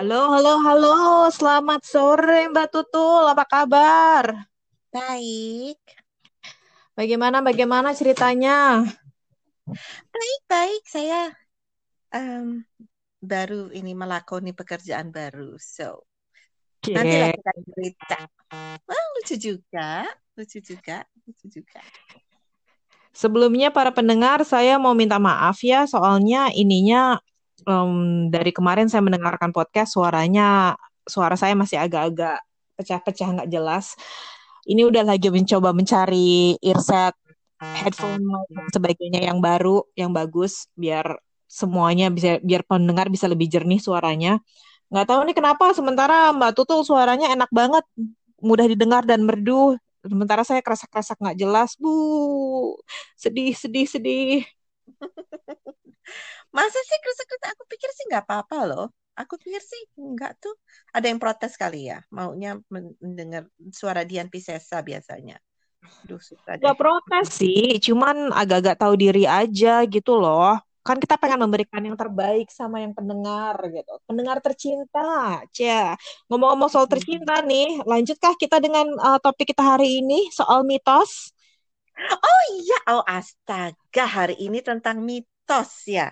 Halo, halo, halo. Selamat sore, Mbak Tutul. Apa kabar? Baik, Bagaimana, bagaimana ceritanya? baik, baik. Saya em, baru ini melakoni pekerjaan baru. So, nantilah Oke. kita cerita. Wah, lucu juga, lucu juga, lucu juga. Sebelumnya para pendengar, saya mau minta maaf ya, soalnya ininya em, dari kemarin saya mendengarkan podcast, suaranya, suara saya masih agak-agak pecah-pecah nggak jelas. Ini udah lagi mencoba mencari earset, headphone, dan sebagainya yang baru, yang bagus, biar semuanya bisa, biar pendengar bisa lebih jernih suaranya. Nggak tahu nih kenapa, sementara Mbak Tutul suaranya enak banget, mudah didengar dan merdu. Sementara saya kerasak-kerasak nggak jelas, Bu. Sedih, sedih, sedih. Masa sih krusa-krusa? Aku pikir sih nggak apa-apa loh. Aku pikir sih nggak tuh. Ada yang protes kali ya, maunya mendengar suara Dian Piscesa biasanya. Duh, susah. Nggak protes sih, cuman agak-agak tahu diri aja gitu loh. Kan kita pengen memberikan yang terbaik sama yang pendengar gitu. Pendengar tercinta, Cia. Ngomong-ngomong soal tercinta nih, lanjutkah kita dengan uh, topik kita hari ini soal mitos? Oh iya, oh astaga, hari ini tentang mitos ya.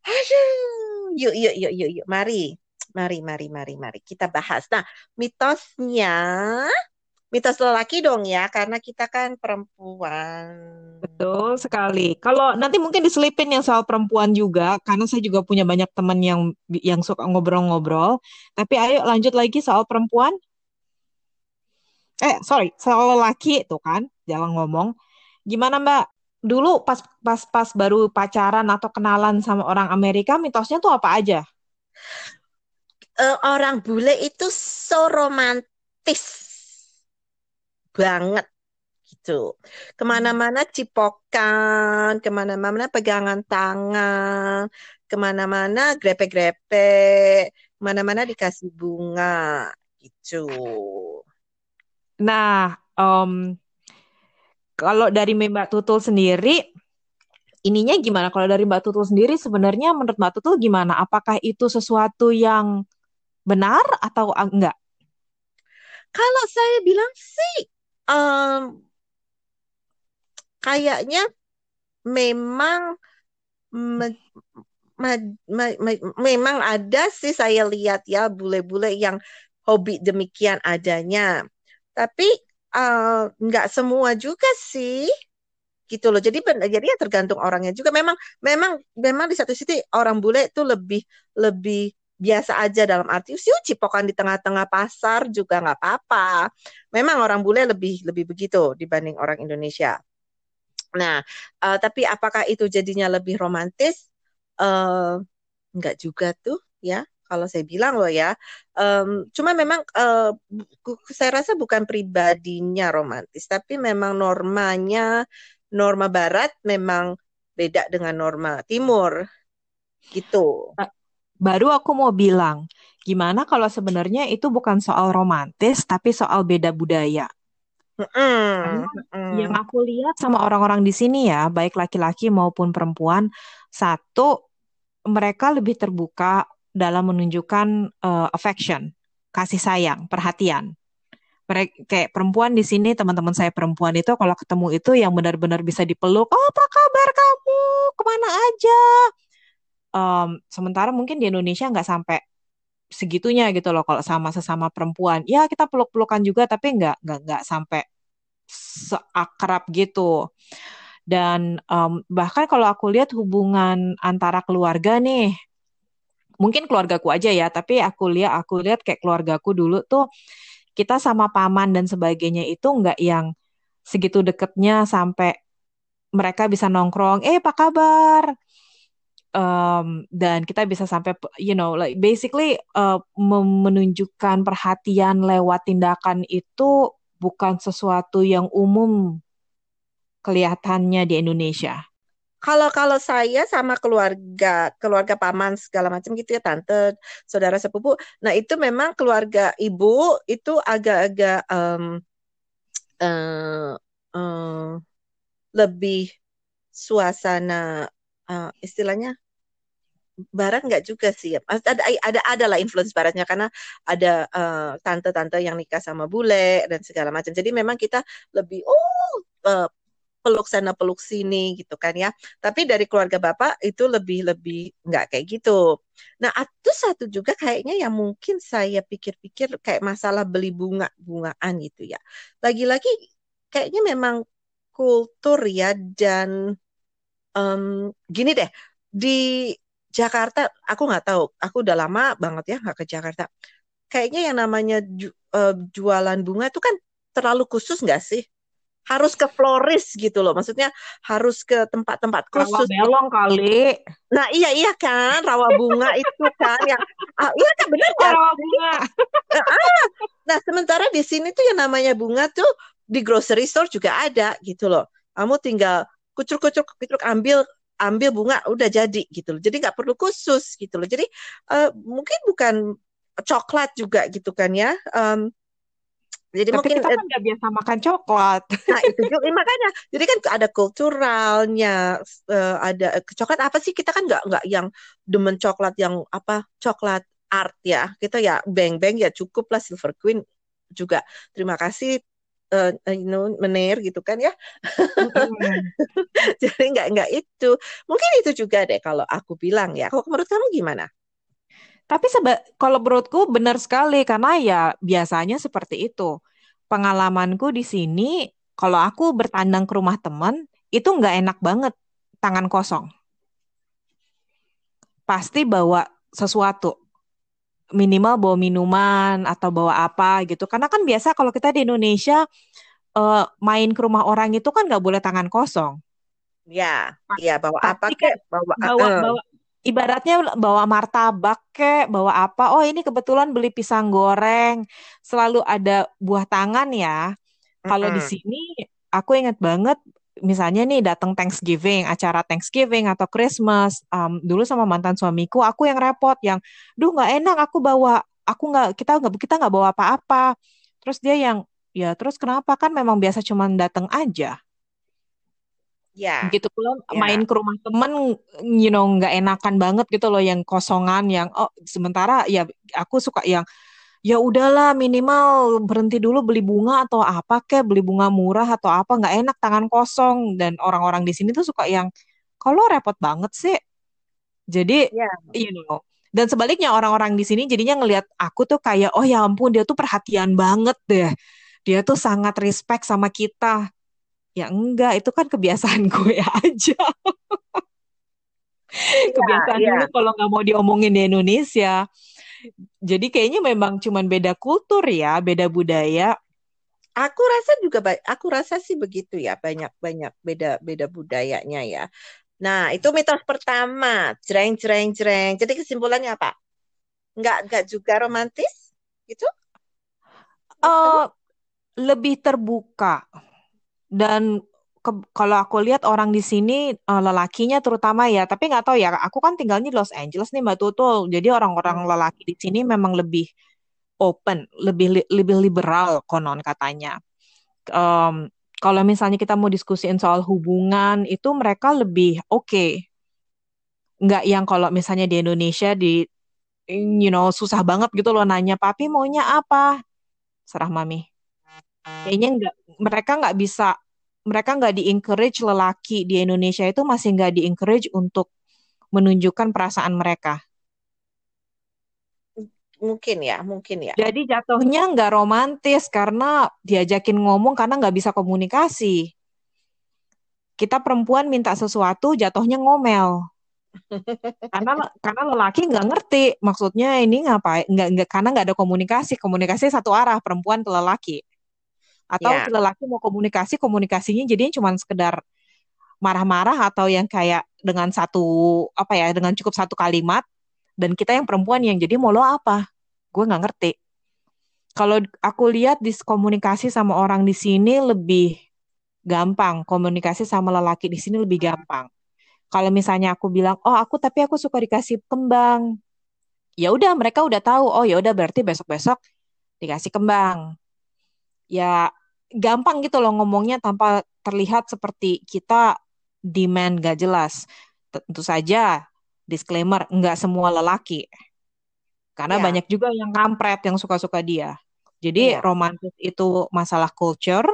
Aduh, yuk, yuk, yuk, yuk, yuk, mari, mari, mari, mari, mari, kita bahas. Nah, mitosnya, mitos lelaki dong ya, karena kita kan perempuan. Betul sekali. Kalau nanti mungkin diselipin yang soal perempuan juga, karena saya juga punya banyak teman yang yang suka ngobrol-ngobrol. Tapi ayo lanjut lagi soal perempuan. Eh, sorry, soal lelaki tuh kan, jangan ngomong. Gimana Mbak? Dulu pas pas pas baru pacaran atau kenalan sama orang Amerika, mitosnya tuh apa aja? Eh, orang bule itu so romantis banget gitu. Ke mana-mana cipokan, ke mana-mana pegangan tangan, ke mana-mana grepe-grepe, ke mana-mana dikasih bunga gitu. Nah, em, kalau dari Mbak Tutul sendiri, ininya gimana? Kalau dari Mbak Tutul sendiri, sebenarnya menurut Mbak Tutul gimana? Apakah itu sesuatu yang benar atau enggak? Kalau saya bilang sih, em, kayaknya memang me- me- me- me- memang ada sih saya lihat ya bule-bule yang hobi demikian adanya. Tapi eh, nggak semua juga sih gitu loh. Jadi jadi ya tergantung orangnya juga. Memang memang memang di satu sisi orang bule itu lebih lebih biasa aja dalam arti sih cipokan di tengah-tengah pasar juga nggak apa-apa. Memang orang bule lebih lebih begitu dibanding orang Indonesia. Nah, eh, tapi apakah itu jadinya lebih romantis? Eh, nggak juga tuh ya. Kalau saya bilang loh ya, Em, cuma memang bu- saya rasa bukan pribadinya romantis, tapi memang normanya, norma Barat memang beda dengan norma Timur gitu. Ba- Baru aku mau bilang, gimana kalau sebenarnya itu bukan soal romantis, tapi soal beda budaya? Karena Mm-mm, yang aku lihat sama orang-orang di sini ya, baik laki-laki maupun perempuan, satu, mereka lebih terbuka dalam menunjukkan eh, affection, kasih sayang, perhatian. Mereka kayak perempuan di sini, teman-teman saya perempuan itu kalau ketemu itu yang benar-benar bisa dipeluk, oh apa kabar kamu, ke mana aja. Em, sementara mungkin di Indonesia nggak sampai segitunya gitu loh kalau sama sesama perempuan. Ya kita peluk-pelukan juga, tapi nggak nggak nggak sampai seakrab gitu. Dan em, bahkan kalau aku lihat hubungan antara keluarga nih, mungkin keluargaku aja ya, tapi aku lihat aku lihat kayak keluargaku dulu tuh kita sama paman dan sebagainya itu nggak yang segitu deketnya sampai mereka bisa nongkrong, eh apa kabar? Um, dan kita bisa sampai, you know, like basically uh, menunjukkan perhatian lewat tindakan itu bukan sesuatu yang umum kelihatannya di Indonesia. Kalau kalau saya sama keluarga, keluarga paman segala macam gitu ya, tante, saudara sepupu. Nah, itu memang keluarga ibu itu agak-agak em, eh, eh, lebih suasana eh, istilahnya barat nggak juga sih ada ada ada lah influence baratnya karena ada uh, tante-tante yang nikah sama bule dan segala macam jadi memang kita lebih oh uh, peluk sana peluk sini gitu kan ya. Tapi dari keluarga bapak itu lebih lebih nggak kayak gitu. Nah itu satu juga kayaknya yang mungkin saya pikir-pikir kayak masalah beli bunga bungaan gitu ya. Lagi-lagi kayaknya memang kultur ya dan um, gini deh di Jakarta aku nggak tahu aku udah lama banget ya nggak ke Jakarta kayaknya yang namanya ju, uh, jualan bunga itu kan terlalu khusus nggak sih harus ke floris gitu loh. Maksudnya harus ke tempat-tempat khusus. Rawa belong kali. Nah iya iya kan rawa bunga itu kan yang ah, iya kan benar kan? Rawa bunga. ah, nah sementara di sini tuh yang namanya bunga tuh di grocery store juga ada gitu loh. Kamu tinggal kucur-kucur kucur ambil ambil bunga udah jadi gitu loh. Jadi nggak perlu khusus gitu loh. Jadi uh, mungkin bukan coklat juga gitu kan ya. Um, jadi Tapi mungkin kita kan nggak biasa makan coklat. Nah itu juga makanya. Jadi kan ada kulturalnya, uh, ada uh, coklat apa sih kita kan nggak nggak yang demen coklat yang apa coklat art ya. Kita ya beng beng ya cukup lah Silver Queen juga. Terima kasih uh, you know, menir gitu kan ya. Mm. Jadi nggak nggak itu. Mungkin itu juga deh kalau aku bilang ya. Kalau menurut kamu gimana? Tapi seba kalau menurutku benar sekali karena ya biasanya seperti itu. Pengalamanku di sini, kalau aku bertandang ke rumah teman, itu nggak enak banget tangan kosong. Pasti bawa sesuatu. Minimal bawa minuman atau bawa apa gitu. Karena kan biasa kalau kita di Indonesia uh, main ke rumah orang itu kan nggak boleh tangan kosong. Ya, iya bawa apa kek? Bawa, bawa, uh. bawa ibaratnya bawa martabak kek, bawa apa? Oh, ini kebetulan beli pisang goreng. Selalu ada buah tangan ya. Kalau mm -hmm. di sini aku ingat banget misalnya nih datang Thanksgiving, acara Thanksgiving atau Christmas, um, dulu sama mantan suamiku, aku yang repot, yang, duh nggak enak, aku bawa, aku nggak, kita nggak, kita nggak bawa apa-apa. Terus dia yang, ya terus kenapa kan memang biasa cuma datang aja. Ya. Gitu pula ya. main ke rumah temen, you know, nggak enakan banget gitu loh, yang kosongan, yang oh sementara ya aku suka yang ya udahlah minimal berhenti dulu beli bunga atau apa kek beli bunga murah atau apa nggak enak tangan kosong dan orang-orang di sini tuh suka yang kalau repot banget sih jadi yeah. you know dan sebaliknya orang-orang di sini jadinya ngelihat aku tuh kayak oh ya ampun dia tuh perhatian banget deh dia tuh sangat respect sama kita Ya enggak, itu kan kebiasaan gue aja. Iya, kebiasaan ya, dulu kalau nggak mau diomongin di Indonesia. Jadi kayaknya memang cuman beda kultur ya, beda budaya. Aku rasa juga aku rasa sih begitu ya, banyak-banyak beda beda budayanya ya. Nah, itu mitos pertama, jreng jreng jreng. Jadi kesimpulannya apa? Enggak enggak juga romantis? Gitu? Uh, lebih terbuka dan ke, kalau aku lihat orang di sini uh, lelakinya terutama ya, tapi nggak tahu ya. Aku kan tinggalnya di Los Angeles nih Mbak Tutul. Jadi orang-orang hmm. lelaki di sini memang lebih open, lebih lebih liberal konon katanya. Um, kalau misalnya kita mau diskusiin soal hubungan itu mereka lebih oke. Okay. Nggak yang kalau misalnya di Indonesia di you know susah banget gitu loh nanya papi maunya apa. Serah mami kayaknya nggak mereka nggak bisa mereka nggak di encourage lelaki di Indonesia itu masih nggak di encourage untuk menunjukkan perasaan mereka. Mungkin ya mungkin ya. Jadi jatuhnya nggak romantis karena diajakin ngomong karena nggak bisa komunikasi. Kita perempuan minta sesuatu jatuhnya ngomel. Karena karena lelaki nggak ngerti maksudnya ini ngapain nggak nggak karena nggak ada komunikasi. Komunikasi satu arah perempuan ke lelaki atau yeah. lelaki mau komunikasi komunikasinya jadinya cuma sekedar marah-marah atau yang kayak dengan satu apa ya dengan cukup satu kalimat dan kita yang perempuan yang jadi mau lo apa? Gue nggak ngerti. Kalau aku lihat di komunikasi sama orang di sini lebih gampang komunikasi sama lelaki di sini lebih gampang. Kalau misalnya aku bilang oh aku tapi aku suka dikasih kembang. Ya udah mereka udah tahu oh ya udah berarti besok besok dikasih kembang. Ya gampang gitu loh ngomongnya tanpa terlihat seperti kita demand gak jelas. Tentu saja disclaimer, nggak semua lelaki. Karena Ya, banyak juga yang kampret yang suka-suka dia. Jadi iya. romantis itu masalah culture,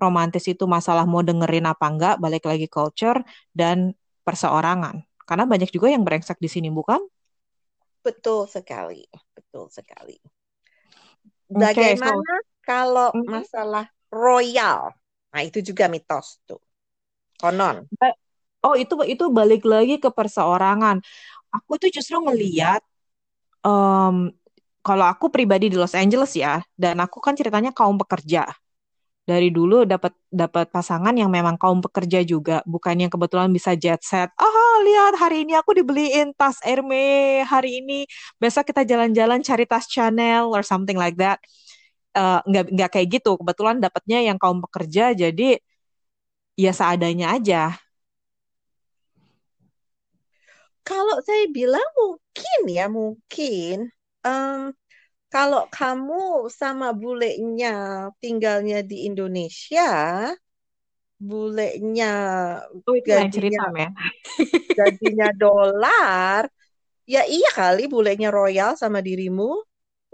romantis itu masalah mau dengerin apa enggak, balik lagi culture dan perseorangan. Karena banyak juga yang brengsek di sini, bukan? Betul sekali. Betul sekali. Oke, so Bagaimana kalau masalah royal? Nah, itu juga mitos tuh. Konon. Oh itu itu balik lagi ke perseorangan. Aku tuh justru ngeliat em, kalau aku pribadi di Los Angeles ya, dan aku kan ceritanya kaum pekerja. Dari dulu dapat dapat pasangan yang memang kaum pekerja juga, bukan yang kebetulan bisa jet set. Ah, lihat hari ini aku dibeliin tas Hermes, hari ini besok kita jalan-jalan cari tas Chanel or something like that. Eh, nggak nggak kayak gitu. Kebetulan dapatnya yang kaum pekerja, jadi ya seadanya aja. Kalau saya bilang mungkin ya, mungkin em, kalau kamu sama bulenya tinggalnya di Indonesia, bulenya Oh itu gajinya cerita, men. gajinya dolar, ya iya kali bulenya royal sama dirimu,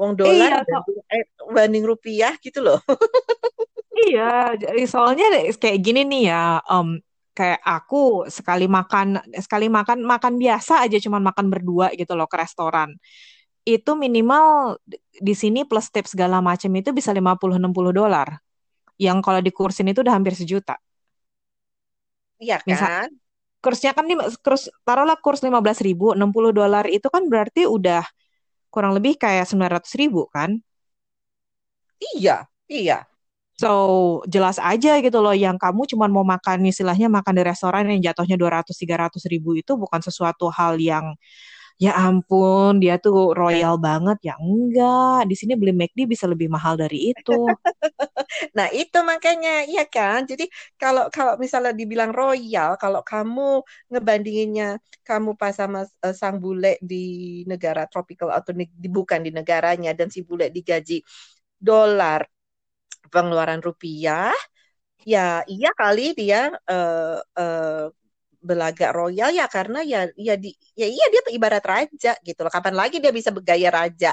wong dolar Iya, eh, banding rupiah gitu loh. iya. Jadi Soalnya kayak gini nih ya, em, kayak aku sekali makan, sekali makan makan biasa aja, cuman makan berdua gitu loh ke restoran. Itu minimal di sini plus tips segala macam itu bisa lima puluh enam puluh dolar. Yang kalau dikursin itu udah hampir sejuta. Iya Misal kan? kursnya kan nih kurs taruhlah kurs lima belas ribu, 60 dolar itu kan berarti udah kurang lebih kayak sembilan ratus ribu kan? Iya, iya. So, jelas aja gitu loh, yang kamu cuma mau makan, istilahnya makan di restoran yang jatuhnya dua ratus tiga ratus ribu itu bukan sesuatu hal yang, ya ampun, dia tuh royal banget. Ya enggak, di sini beli McD bisa lebih mahal dari itu. Nah, itu makanya, iya kan? Jadi kalau kalau misalnya dibilang royal, kalau kamu ngebandinginnya kamu pas sama eh, sang bule di negara tropical atau di- bukan di negaranya dan si bule digaji dolar pengeluaran rupiah, ya iya kali dia eh, eh, belagak royal ya karena ya ya di ya iya dia ibarat raja gitu loh. Kapan lagi dia bisa bergaya raja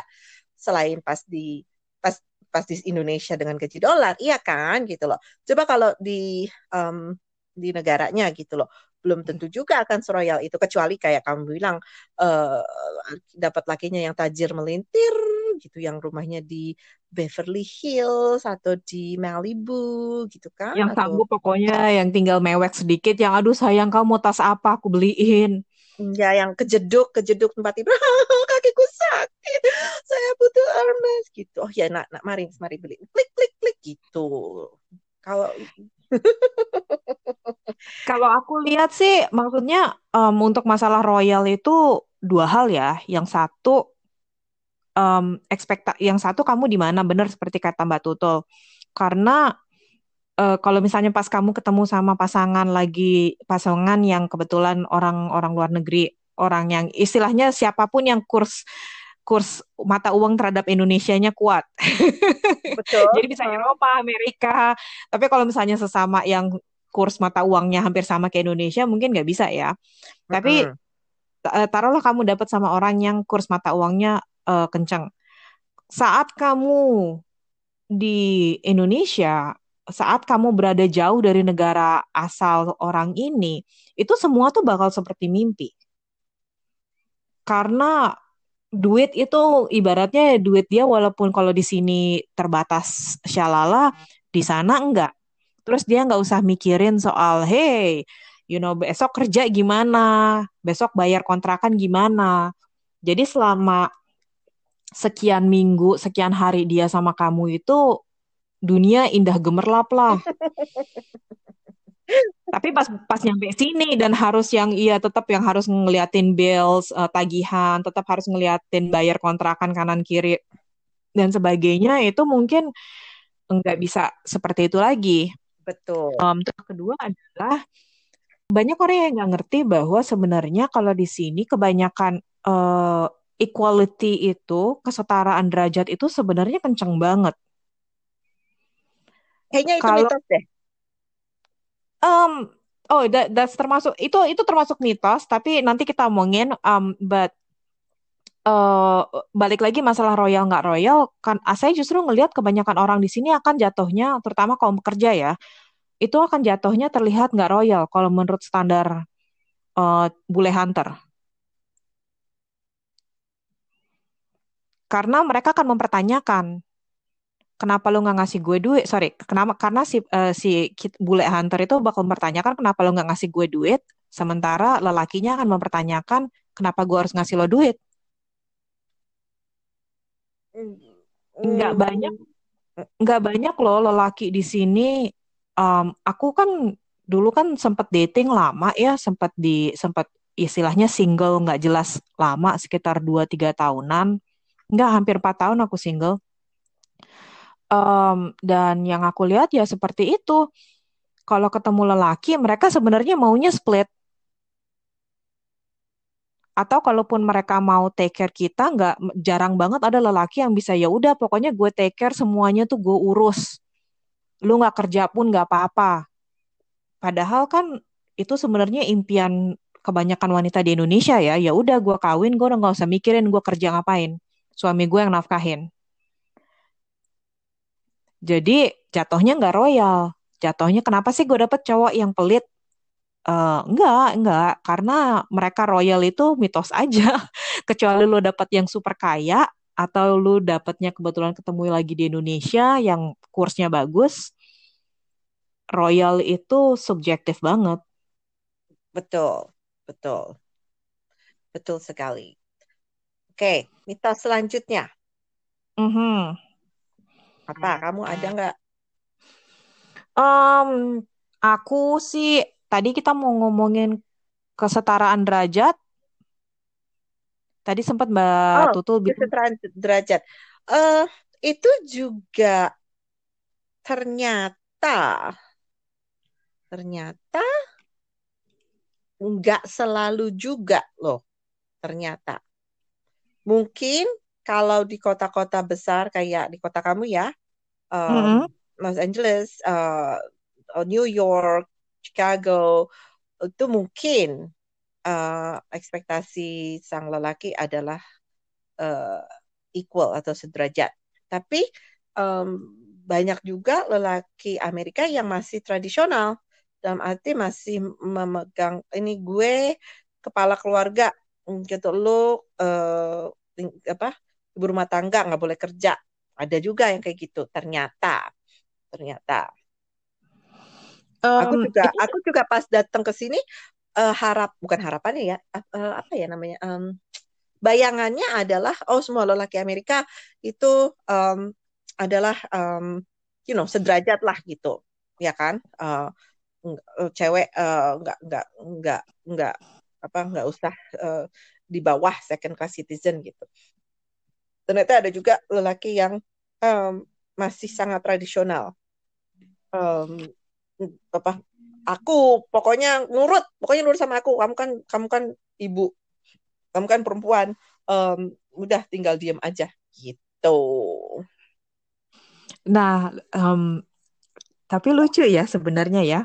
selain pas di pas pas di Indonesia dengan gaji dolar, iya kan gitu loh. Coba kalau di em, di negaranya gitu loh, belum tentu juga akan seroyal itu kecuali kayak kamu bilang eh, dapat lakinya yang tajir melintir gitu, yang rumahnya di Beverly Hills atau di Malibu gitu kan, Yang atau sanggup pokoknya, yang tinggal mewek sedikit, yang aduh sayang kamu mau tas apa, aku beliin. ya yang kejeduk kejeduk tempat tidur, kakiku sakit, saya butuh Hermes gitu. Oh ya nak nak mari mari beli, klik klik klik gitu. Kalau Kalau aku lihat sih, maksudnya em, untuk masalah royal itu dua hal ya. Yang satu em, ekspekta, yang satu kamu di mana benar seperti kata Mbak Tutul. Karena eh, kalau misalnya pas kamu ketemu sama pasangan lagi pasangan yang kebetulan orang-orang luar negeri, orang yang istilahnya siapa pun yang kurs kurs mata uang terhadap Indonesianya kuat. betul, Jadi bisa? Eropa, Amerika. Tapi kalau misalnya sesama yang kurs mata uangnya hampir sama ke Indonesia, mungkin nggak bisa ya. Tapi eh, taruhlah kamu dapat sama orang yang kurs mata uangnya eh, kencang. Saat kamu di Indonesia, saat kamu berada jauh dari negara asal orang ini, itu semua tuh bakal seperti mimpi. Karena duit itu ibaratnya duit dia walaupun kalau di sini terbatas syalala, di sana enggak. Terus dia nggak usah mikirin soal, hey, you know, besok kerja gimana, besok bayar kontrakan gimana. Jadi selama sekian minggu, sekian hari dia sama kamu itu dunia indah gemerlap lah. Tapi pas pas nyampe sini dan harus yang iya tetap yang harus ngeliatin bills, eh, tagihan, tetap harus ngeliatin bayar kontrakan kanan kiri dan sebagainya itu mungkin nggak bisa seperti itu lagi. betul. Em, terus kedua adalah banyak orang yang nggak ngerti bahwa sebenarnya kalau di sini kebanyakan eh, equality itu kesetaraan derajat itu sebenarnya kenceng banget. Kayaknya itu Kalau mitos deh. em, Oh, that, that's termasuk itu itu termasuk mitos, tapi nanti kita omongin. Um, but uh, balik lagi masalah royal nggak royal, kan ah, saya justru ngelihat kebanyakan orang di sini akan jatuhnya, terutama kaum pekerja ya, itu akan jatuhnya terlihat nggak royal kalau menurut standar uh, bule hunter. Karena mereka akan mempertanyakan kenapa lo nggak ngasih gue duit? Sorry, kenapa? Karena si uh, si bule hunter itu bakal mempertanyakan kenapa lo nggak ngasih gue duit, sementara lelakinya akan mempertanyakan kenapa gue harus ngasih lo duit. Nggak banyak, nggak banyak loh lelaki di sini. Um, aku kan dulu kan sempat dating lama ya, sempat di sempat istilahnya single nggak jelas lama sekitar 2-3 tahunan. Nggak, hampir 4 tahun aku single Um, dan yang aku lihat ya seperti itu. Kalau ketemu lelaki, mereka sebenarnya maunya split. Atau kalaupun mereka mau take care kita, nggak jarang banget ada lelaki yang bisa ya udah pokoknya gue take care semuanya tuh gue urus. Lu nggak kerja pun nggak apa-apa. Padahal kan itu sebenarnya impian kebanyakan wanita di Indonesia ya. Ya udah gue kawin, gue udah nggak usah mikirin gue kerja ngapain. Suami gue yang nafkahin. Jadi jatuhnya nggak royal. Jatuhnya kenapa sih gue dapet cowok yang pelit? Uh, enggak, enggak, karena mereka royal itu mitos aja. Kecuali lo dapet yang super kaya atau lu dapetnya kebetulan ketemu lagi di Indonesia yang kursnya bagus. Royal itu subjektif banget. Betul, betul. Betul sekali. Oke, mitos selanjutnya. Mm -hmm. Apa? Kamu ada nggak? Um, aku sih tadi kita mau ngomongin kesetaraan derajat. Tadi sempat Mbak oh, Tutul bilang kesetaraan derajat. Uh, itu juga ternyata ternyata nggak selalu juga loh. Ternyata mungkin kalau di kota-kota besar kayak di kota kamu ya, um, mm-hmm. Los Angeles, uh, New York, Chicago, itu mungkin uh, ekspektasi sang lelaki adalah uh, equal atau sederajat. Tapi um, banyak juga lelaki Amerika yang masih tradisional dalam arti masih memegang ini gue kepala keluarga gitu. Lo uh, apa ibu rumah tangga nggak boleh kerja. Ada juga yang kayak gitu ternyata. Ternyata. Um, aku juga itu... aku juga pas datang ke sini uh, harap bukan harapannya ya uh, apa ya namanya um, bayangannya adalah oh semua lelaki Amerika itu um, adalah um, you know sederajat lah gitu ya kan? Uh, cewek uh, nggak nggak nggak nggak apa nggak usah uh, di bawah second class citizen gitu ternyata ada juga lelaki yang um, masih sangat tradisional. Um, apa? Aku pokoknya nurut, pokoknya nurut sama aku. Kamu kan, kamu kan ibu, kamu kan perempuan. Um, udah tinggal diam aja, gitu. Nah, um, tapi lucu ya sebenarnya ya.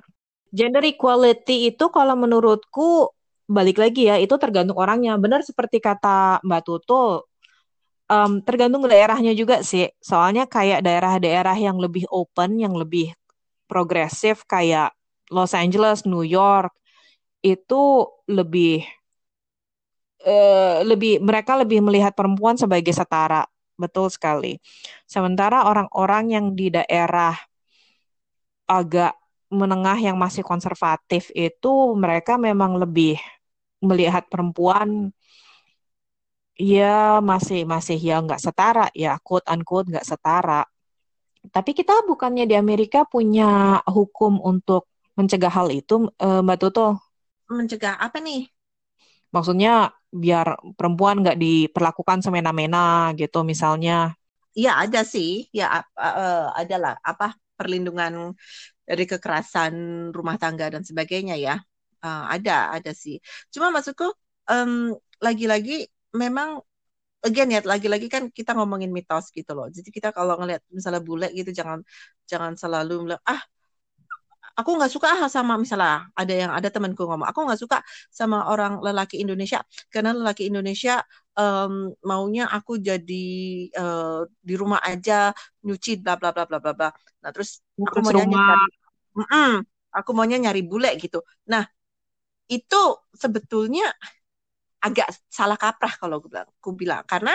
Gender equality itu kalau menurutku balik lagi ya, itu tergantung orangnya. Benar seperti kata Mbak Tutul, um, tergantung daerahnya juga sih. Soalnya kayak daerah-daerah yang lebih open, yang lebih progresif kayak Los Angeles, New York itu lebih uh, lebih mereka lebih melihat perempuan sebagai setara. Betul sekali. Sementara orang-orang yang di daerah agak menengah yang masih konservatif itu mereka memang lebih melihat perempuan Iya, masih masih ya nggak setara ya, quote unquote nggak setara. Tapi kita bukannya di Amerika punya hukum untuk mencegah hal itu, eh, Mbak Tuto? Mencegah apa nih? Maksudnya biar perempuan nggak diperlakukan semena-mena gitu misalnya. Iya ada sih, ya uh, adalah apa perlindungan dari kekerasan rumah tangga dan sebagainya ya. Uh, ada, ada sih. Cuma maksudku um, lagi-lagi memang again ya lagi-lagi kan kita ngomongin mitos gitu loh. Jadi kita kalau ngelihat misalnya bule gitu jangan jangan selalu bilang ah aku nggak suka sama misalnya ada yang ada temanku ngomong aku nggak suka sama orang lelaki Indonesia karena lelaki Indonesia um, maunya aku jadi uh, di rumah aja nyuci bla bla bla bla bla bla nah terus aku mau nyari mm -mm, aku maunya nyari bule gitu nah itu sebetulnya agak salah kaprah kalau aku bilang, aku bilang. Karena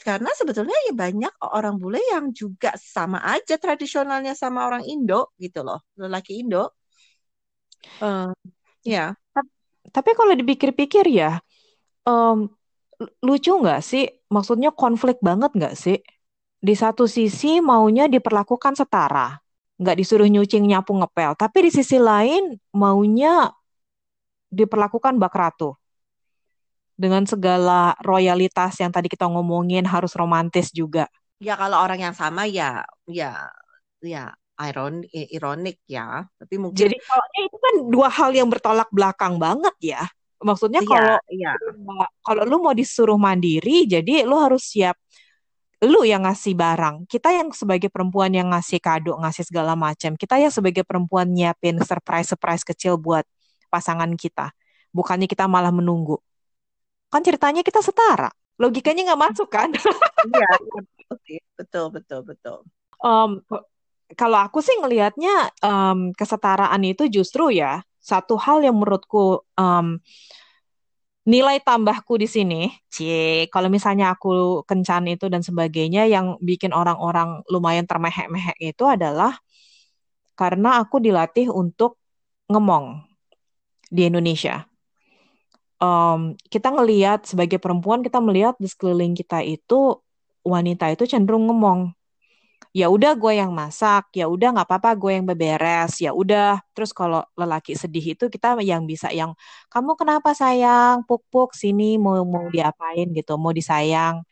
karena sebetulnya ya banyak orang bule yang juga sama aja tradisionalnya sama orang Indo gitu loh lelaki Indo. Uh, ya. Tapi kalau dipikir-pikir ya um, lucu nggak sih? Maksudnya konflik banget nggak sih? Di satu sisi maunya diperlakukan setara nggak disuruh nyucing nyapu ngepel tapi di sisi lain maunya diperlakukan bak ratu dengan segala royalitas yang tadi kita ngomongin harus romantis juga. Ya kalau orang yang sama ya ya ya iron ironik ya, tapi mungkin Jadi kalau itu kan dua hal yang bertolak belakang banget ya. Maksudnya iya, kalau ya. kalau lu mau disuruh mandiri, jadi lu harus siap lu yang ngasih barang. Kita yang sebagai perempuan yang ngasih kado, ngasih segala macam. Kita yang sebagai perempuan nyiapin surprise-surprise kecil buat pasangan kita. Bukannya kita malah menunggu kan ceritanya kita setara logikanya nggak masuk kan iya, iya betul betul betul um, kalau aku sih ngelihatnya um, kesetaraan itu justru ya satu hal yang menurutku um, nilai tambahku di sini, cie, kalau misalnya aku kencan itu dan sebagainya yang bikin orang-orang lumayan termehek-mehek itu adalah karena aku dilatih untuk ngemong di Indonesia. Um, kita ngelihat sebagai perempuan kita melihat di sekeliling kita itu wanita itu cenderung ngomong ya udah gue yang masak ya udah nggak apa-apa gue yang beberes ya udah terus kalau lelaki sedih itu kita yang bisa yang kamu kenapa sayang puk-puk sini mau mau diapain gitu mau disayang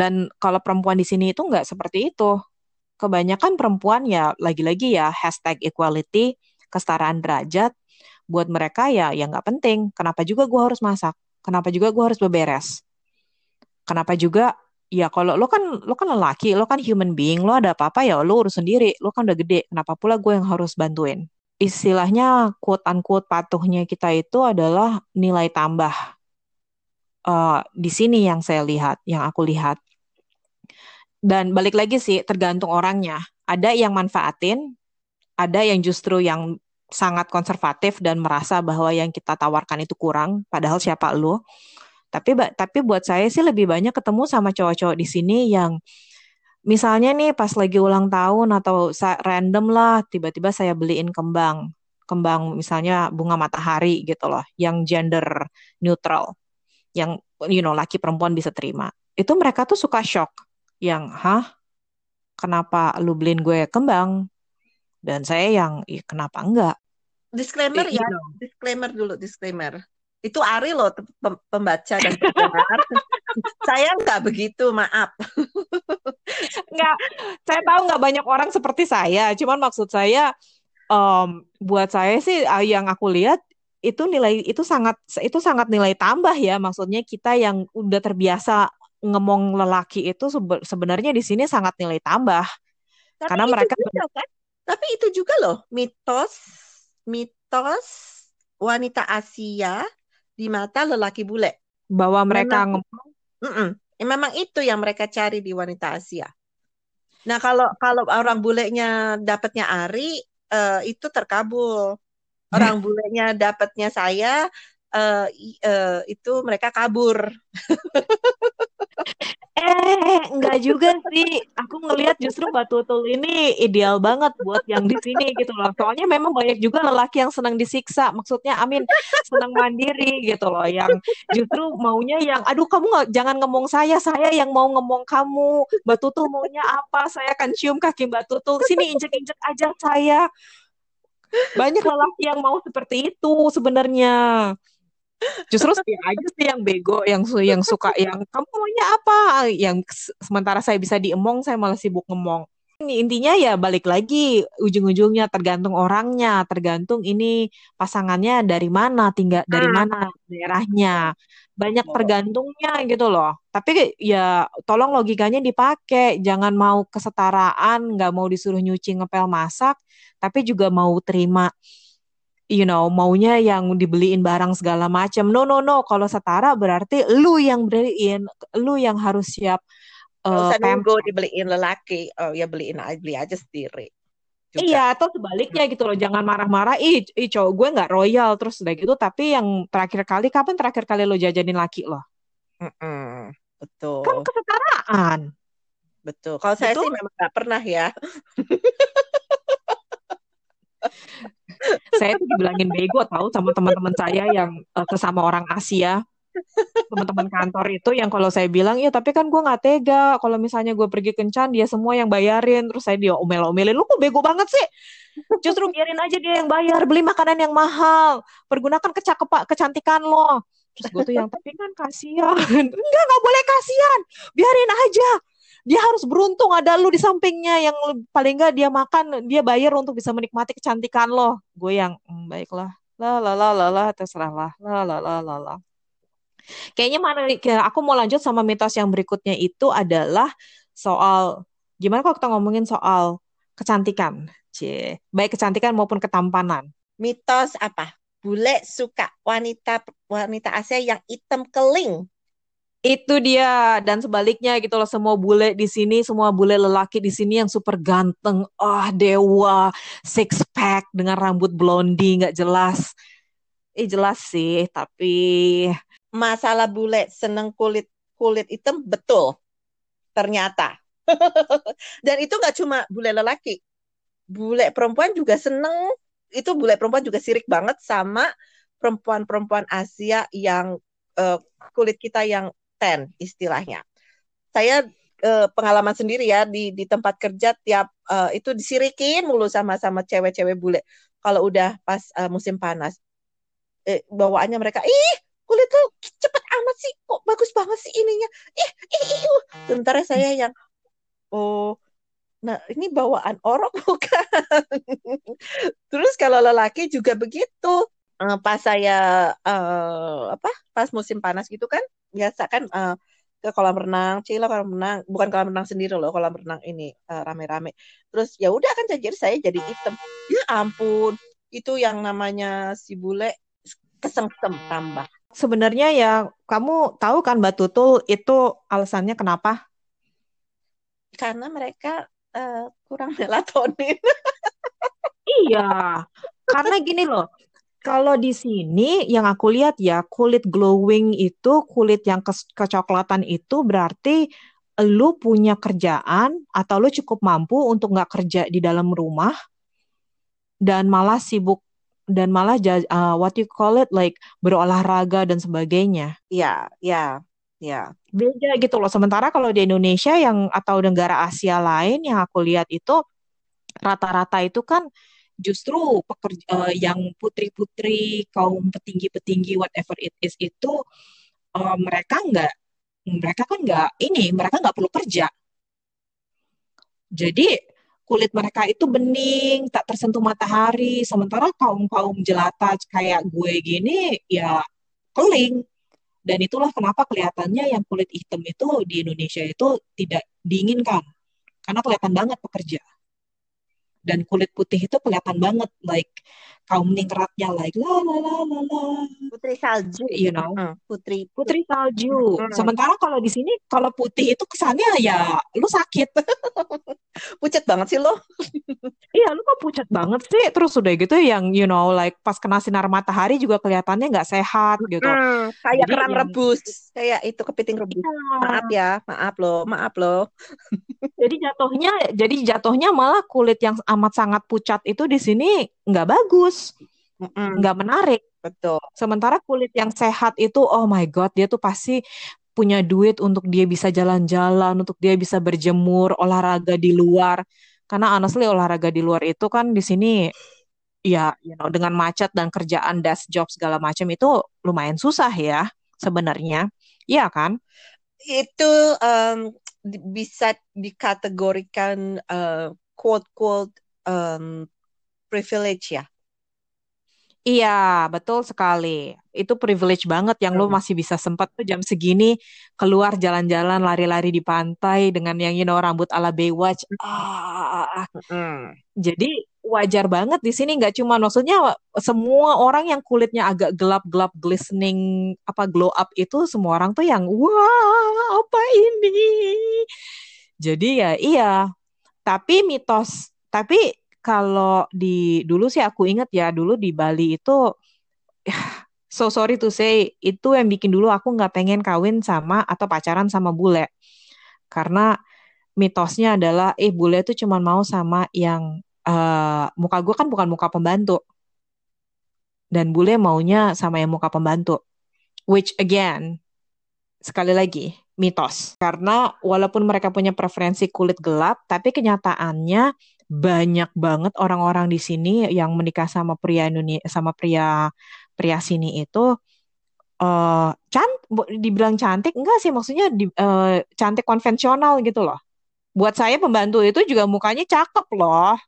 dan kalau perempuan di sini itu nggak seperti itu kebanyakan perempuan ya lagi-lagi ya hashtag equality kesetaraan derajat buat mereka ya ya nggak penting. Kenapa juga gue harus masak? Kenapa juga gue harus beberes? Kenapa juga ya kalau lo kan lo kan lelaki, lo kan human being, lo ada apa-apa ya lo urus sendiri. Lo kan udah gede, kenapa pula gue yang harus bantuin? Istilahnya quote unquote patuhnya kita itu adalah nilai tambah. Uh, di sini yang saya lihat, yang aku lihat. Dan balik lagi sih, tergantung orangnya. Ada yang manfaatin, ada yang justru yang sangat konservatif dan merasa bahwa yang kita tawarkan itu kurang, padahal siapa lu? Tapi tapi buat saya sih lebih banyak ketemu sama cowok-cowok di sini yang misalnya nih pas lagi ulang tahun atau random lah tiba-tiba saya beliin kembang, kembang misalnya bunga matahari gitu loh, yang gender neutral, yang you know laki perempuan bisa terima. Itu mereka tuh suka shock, yang hah kenapa lu beliin gue kembang? Dan saya yang, kenapa enggak? disclaimer ya, know. disclaimer dulu, disclaimer. Itu Ari loh pembaca dan pendengar. saya nggak begitu, maaf. nggak, saya tahu nggak banyak orang seperti saya. Cuman maksud saya, um, buat saya sih ah, yang aku lihat itu nilai itu sangat itu sangat nilai tambah ya. Maksudnya kita yang udah terbiasa ngemong lelaki itu sebenarnya di sini sangat nilai tambah. Tapi Karena mereka juga, kan? Tapi itu juga loh mitos mitos wanita Asia di mata lelaki bule. Bahwa mereka memang, ngomong. Mm -mm, memang itu yang mereka cari di wanita Asia. Nah kalau kalau orang bulenya dapatnya Ari uh, itu terkabul. Orang bulenya dapatnya saya uh, uh, itu mereka kabur. Eh, enggak juga sih. Aku ngelihat justru Batu Tutul ini ideal banget buat yang di sini gitu loh. Soalnya memang banyak juga lelaki yang senang disiksa. Maksudnya, Amin senang mandiri gitu loh. Yang justru maunya yang, aduh kamu nggak jangan ngomong saya, saya yang mau ngomong kamu. Batu Tutul maunya apa? Saya akan cium kaki Batu Tutul. Sini injek-injek aja saya. Banyak lelaki yang mau seperti itu sebenarnya justru saya aja sih yang bego yang yang suka yang kamu maunya apa yang sementara saya bisa diemong saya malah sibuk ngemong intinya ya balik lagi ujung-ujungnya tergantung orangnya, tergantung ini pasangannya dari mana, tinggal dari Hmm. mana daerahnya. Banyak tergantungnya gitu loh. Tapi ya tolong logikanya dipakai, jangan mau kesetaraan, nggak mau disuruh nyuci, ngepel, masak, tapi juga mau terima you know, maunya yang dibeliin barang segala macam. No, no, no. Kalau setara berarti lu yang beliin, lu yang harus siap uh, usah nunggu dibeliin lelaki. Oh ya beliin aja beli aja sendiri. Juga. Iya, atau sebaliknya gitu loh. Jangan marah-marah. Ih, ih cowok gue nggak royal terus udah gitu. Tapi yang terakhir kali, kapan terakhir kali lo jajanin laki lo? Mm-mm. Kan Betul. kesetaraan. Betul. Kalau saya Betul? sih memang nggak pernah ya. Saya tuh dibilangin bego tahu sama teman-teman saya yang uh, sesama orang Asia. Teman-teman kantor itu yang kalau saya bilang, ya tapi kan gue nggak tega. Kalau misalnya gue pergi kencan, dia semua yang bayarin. Terus saya dia omel-omelin, lu kok bego banget sih? Justru biarin aja dia yang bayar, beli makanan yang mahal, pergunakan kecakep kecantikan lo. Terus gue tuh yang tapi kan kasihan. Enggak, nggak boleh kasihan. Biarin aja. Dia harus beruntung ada lu di sampingnya yang paling enggak dia makan, dia bayar untuk bisa menikmati kecantikan lo. Gue yang mm, baiklah. La la la la la terserah lah. La la la la la. Kayaknya mana aku mau lanjut sama mitos yang berikutnya itu adalah soal gimana kalau kita ngomongin soal kecantikan. Cie, baik kecantikan maupun ketampanan. Mitos apa? Bule suka wanita wanita Asia yang hitam keling. Itu dia dan sebaliknya gitu loh semua bule di sini, semua bule lelaki di sini yang super ganteng, ah oh, dewa, six pack dengan rambut blondie nggak jelas. Eh jelas sih, tapi masalah bule seneng kulit kulit hitam betul. Ternyata. Dan itu nggak cuma bule lelaki. Bule perempuan juga seneng. Itu bule perempuan juga sirik banget sama perempuan-perempuan Asia yang uh, kulit kita yang tan istilahnya. Saya uh, pengalaman sendiri ya di di tempat kerja tiap uh, itu disirikin mulu sama sama cewek-cewek bule. Kalau udah pas uh, musim panas eh, bawaannya mereka ih kulit lu cepet amat sih kok bagus banget sih ininya. Ih ih ih uh. sementara saya yang oh nah ini bawaan orang bukan? Terus kalau lelaki juga begitu. Uh, pas saya uh, apa pas musim panas gitu kan biasa kan uh, ke kolam renang, cila kolam renang, bukan kolam renang sendiri loh, kolam renang ini rame-rame. Uh, Terus ya udah kan jadi saya jadi hitam. Ya ampun, itu yang namanya si bule kesengsem tambah sebenarnya ya kamu tahu kan Mbak Tutul itu alasannya kenapa? Karena mereka uh, kurang melatonin. iya, karena gini loh. Kalau di sini yang aku lihat ya kulit glowing itu kulit yang ke kecoklatan itu berarti lu punya kerjaan atau lu cukup mampu untuk nggak kerja di dalam rumah dan malah sibuk dan malah uh, what you call it like berolahraga dan sebagainya. Iya, iya, iya. Beda gitu loh. Sementara kalau di Indonesia yang atau negara Asia lain yang aku lihat itu rata-rata itu kan justru pekerja uh, yang putri-putri kaum petinggi-petinggi whatever it is itu uh, mereka nggak mereka kan nggak ini mereka nggak perlu kerja. Jadi kulit mereka itu bening, tak tersentuh matahari. Sementara kaum-kaum jelata kayak gue gini ya keling. Dan itulah kenapa kelihatannya yang kulit hitam itu di Indonesia itu tidak diinginkan. Karena kelihatan banget pekerja. Dan kulit putih itu kelihatan banget like kaum ningratnya like la la la la la. Putri salju, you know. Hmm, putri putri salju. Hmm. Sementara kalau di sini kalau putih itu kesannya ya lu sakit. pucat banget sih lo. iya, lu kok pucat banget sih. Terus udah gitu yang you know like pas kena sinar matahari juga kelihatannya nggak sehat gitu. Hmm, kayak kerang yang... rebus, kayak itu kepiting rebus. Ya. Maaf ya, maaf lo, maaf lo. jadi jatuhnya jadi jatuhnya malah kulit yang amat sangat pucat itu di sini nggak bagus, nggak menarik. Betul. Sementara kulit yang sehat itu, oh my god, dia tuh pasti punya duit untuk dia bisa jalan-jalan, untuk dia bisa berjemur, olahraga di luar. Karena honestly olahraga di luar itu kan di sini ya, you know, dengan macet dan kerjaan desk job segala macam itu lumayan susah ya sebenarnya. Iya kan? Itu um, bisa dikategorikan uh, quote quote um, privilege ya Iya, betul sekali. Itu privilege banget yang lo masih bisa sempat tuh jam segini keluar jalan-jalan lari-lari di pantai dengan yang you know rambut ala Baywatch. Ah, jadi wajar banget di sini nggak cuma maksudnya semua orang yang kulitnya agak gelap-gelap glistening apa glow up itu semua orang tuh yang wah apa ini. Jadi ya iya. Tapi mitos, tapi kalau di dulu sih aku ingat ya dulu di Bali itu so sorry to say itu yang bikin dulu aku nggak pengen kawin sama atau pacaran sama bule. Karena mitosnya adalah eh bule itu cuma mau sama yang uh, muka gue kan bukan muka pembantu. Dan bule maunya sama yang muka pembantu. Which again sekali lagi mitos. Karena walaupun mereka punya preferensi kulit gelap tapi kenyataannya banyak banget orang-orang di sini yang menikah sama pria Indonesia sama pria pria sini itu uh, can dibilang cantik enggak sih maksudnya di, uh, cantik konvensional gitu loh. Buat saya pembantu itu juga mukanya cakep loh.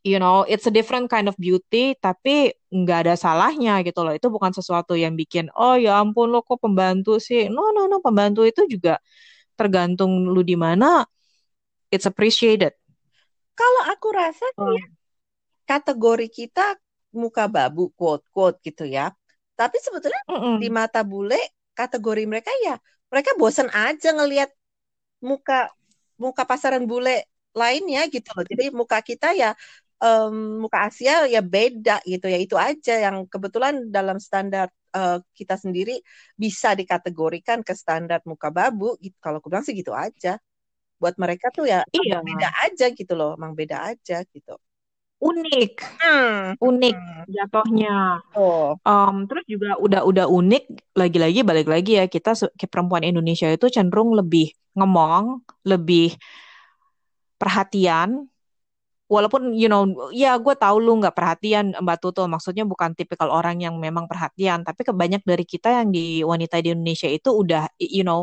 You know, it's a different kind of beauty, tapi nggak ada salahnya gitu loh. Itu bukan sesuatu yang bikin, oh ya ampun lo kok pembantu sih. No, no, no, pembantu itu juga tergantung lu di mana. It's appreciated kalau aku rasa oh. ya, kategori kita muka babu quote quote gitu ya. Tapi sebetulnya mm -mm. di mata bule kategori mereka ya mereka bosan aja ngelihat muka muka pasaran bule lainnya gitu loh. Jadi muka kita ya um, muka Asia ya beda gitu ya itu aja yang kebetulan dalam standar uh, kita sendiri bisa dikategorikan ke standar muka babu gitu. Kalau aku bilang sih gitu aja buat mereka tuh ya iya. beda aja gitu loh, emang beda aja gitu. Unik, hmm. unik jatuhnya. Oh. Um, terus juga udah udah unik lagi-lagi balik lagi ya kita perempuan Indonesia itu cenderung lebih ngemong, lebih perhatian. Walaupun you know, ya gue tahu lu nggak perhatian Mbak Tutul, maksudnya bukan tipikal orang yang memang perhatian, tapi kebanyak dari kita yang di wanita di Indonesia itu udah you know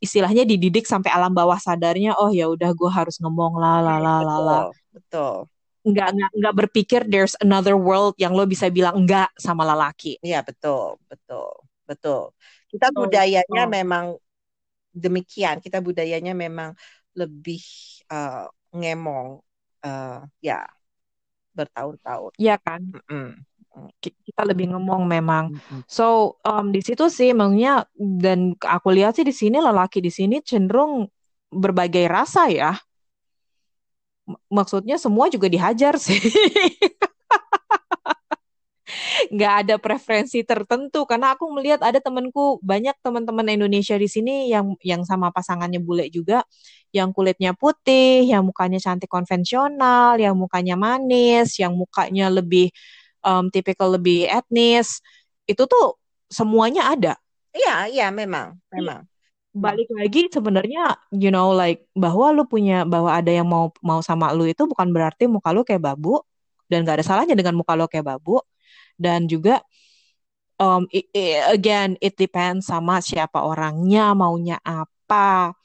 istilahnya dididik sampai alam bawah sadarnya oh ya udah gue harus ngomong lah lah lah lah lah betul nggak nggak nggak berpikir there's another world yang lo bisa bilang enggak sama lelaki. Iya betul betul betul. Kita so, budayanya oh. memang demikian. Kita budayanya memang lebih uh, ngemong uh, ya bertahun-tahun. Iya kan? Mm -mm kita lebih ngomong memang. So um, di situ sih maksudnya dan aku lihat sih di sini lelaki di sini cenderung berbagai rasa ya. Maksudnya semua juga dihajar sih. nggak ada preferensi tertentu karena aku melihat ada temanku banyak teman-teman Indonesia di sini yang yang sama pasangannya bule juga yang kulitnya putih, yang mukanya cantik konvensional, yang mukanya manis, yang mukanya lebih um, tipikal lebih etnis itu tuh semuanya ada. Iya, iya memang, memang. Balik lagi sebenarnya you know like bahwa lu punya bahwa ada yang mau mau sama lu itu bukan berarti muka lu kayak babu dan gak ada salahnya dengan muka lu kayak babu. Dan juga um, it, it, again it depends sama siapa orangnya maunya apa.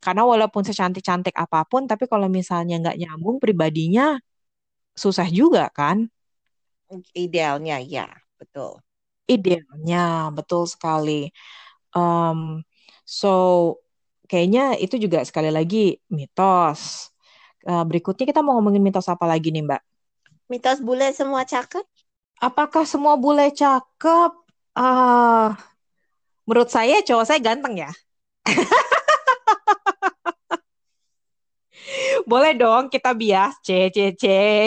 Karena walaupun secantik-cantik apa pun tapi kalau misalnya nggak nyambung pribadinya susah juga kan Idealnya ya, betul. Idealnya, betul sekali. Um, so, kayaknya itu juga sekali lagi mitos. Uh, berikutnya kita mau ngomongin mitos apa lagi nih, Mbak? Mitos bule semua cakep? Apakah semua bule cakep? Uh, menurut saya cowok saya ganteng ya. Boleh dong kita bias, c, c, c,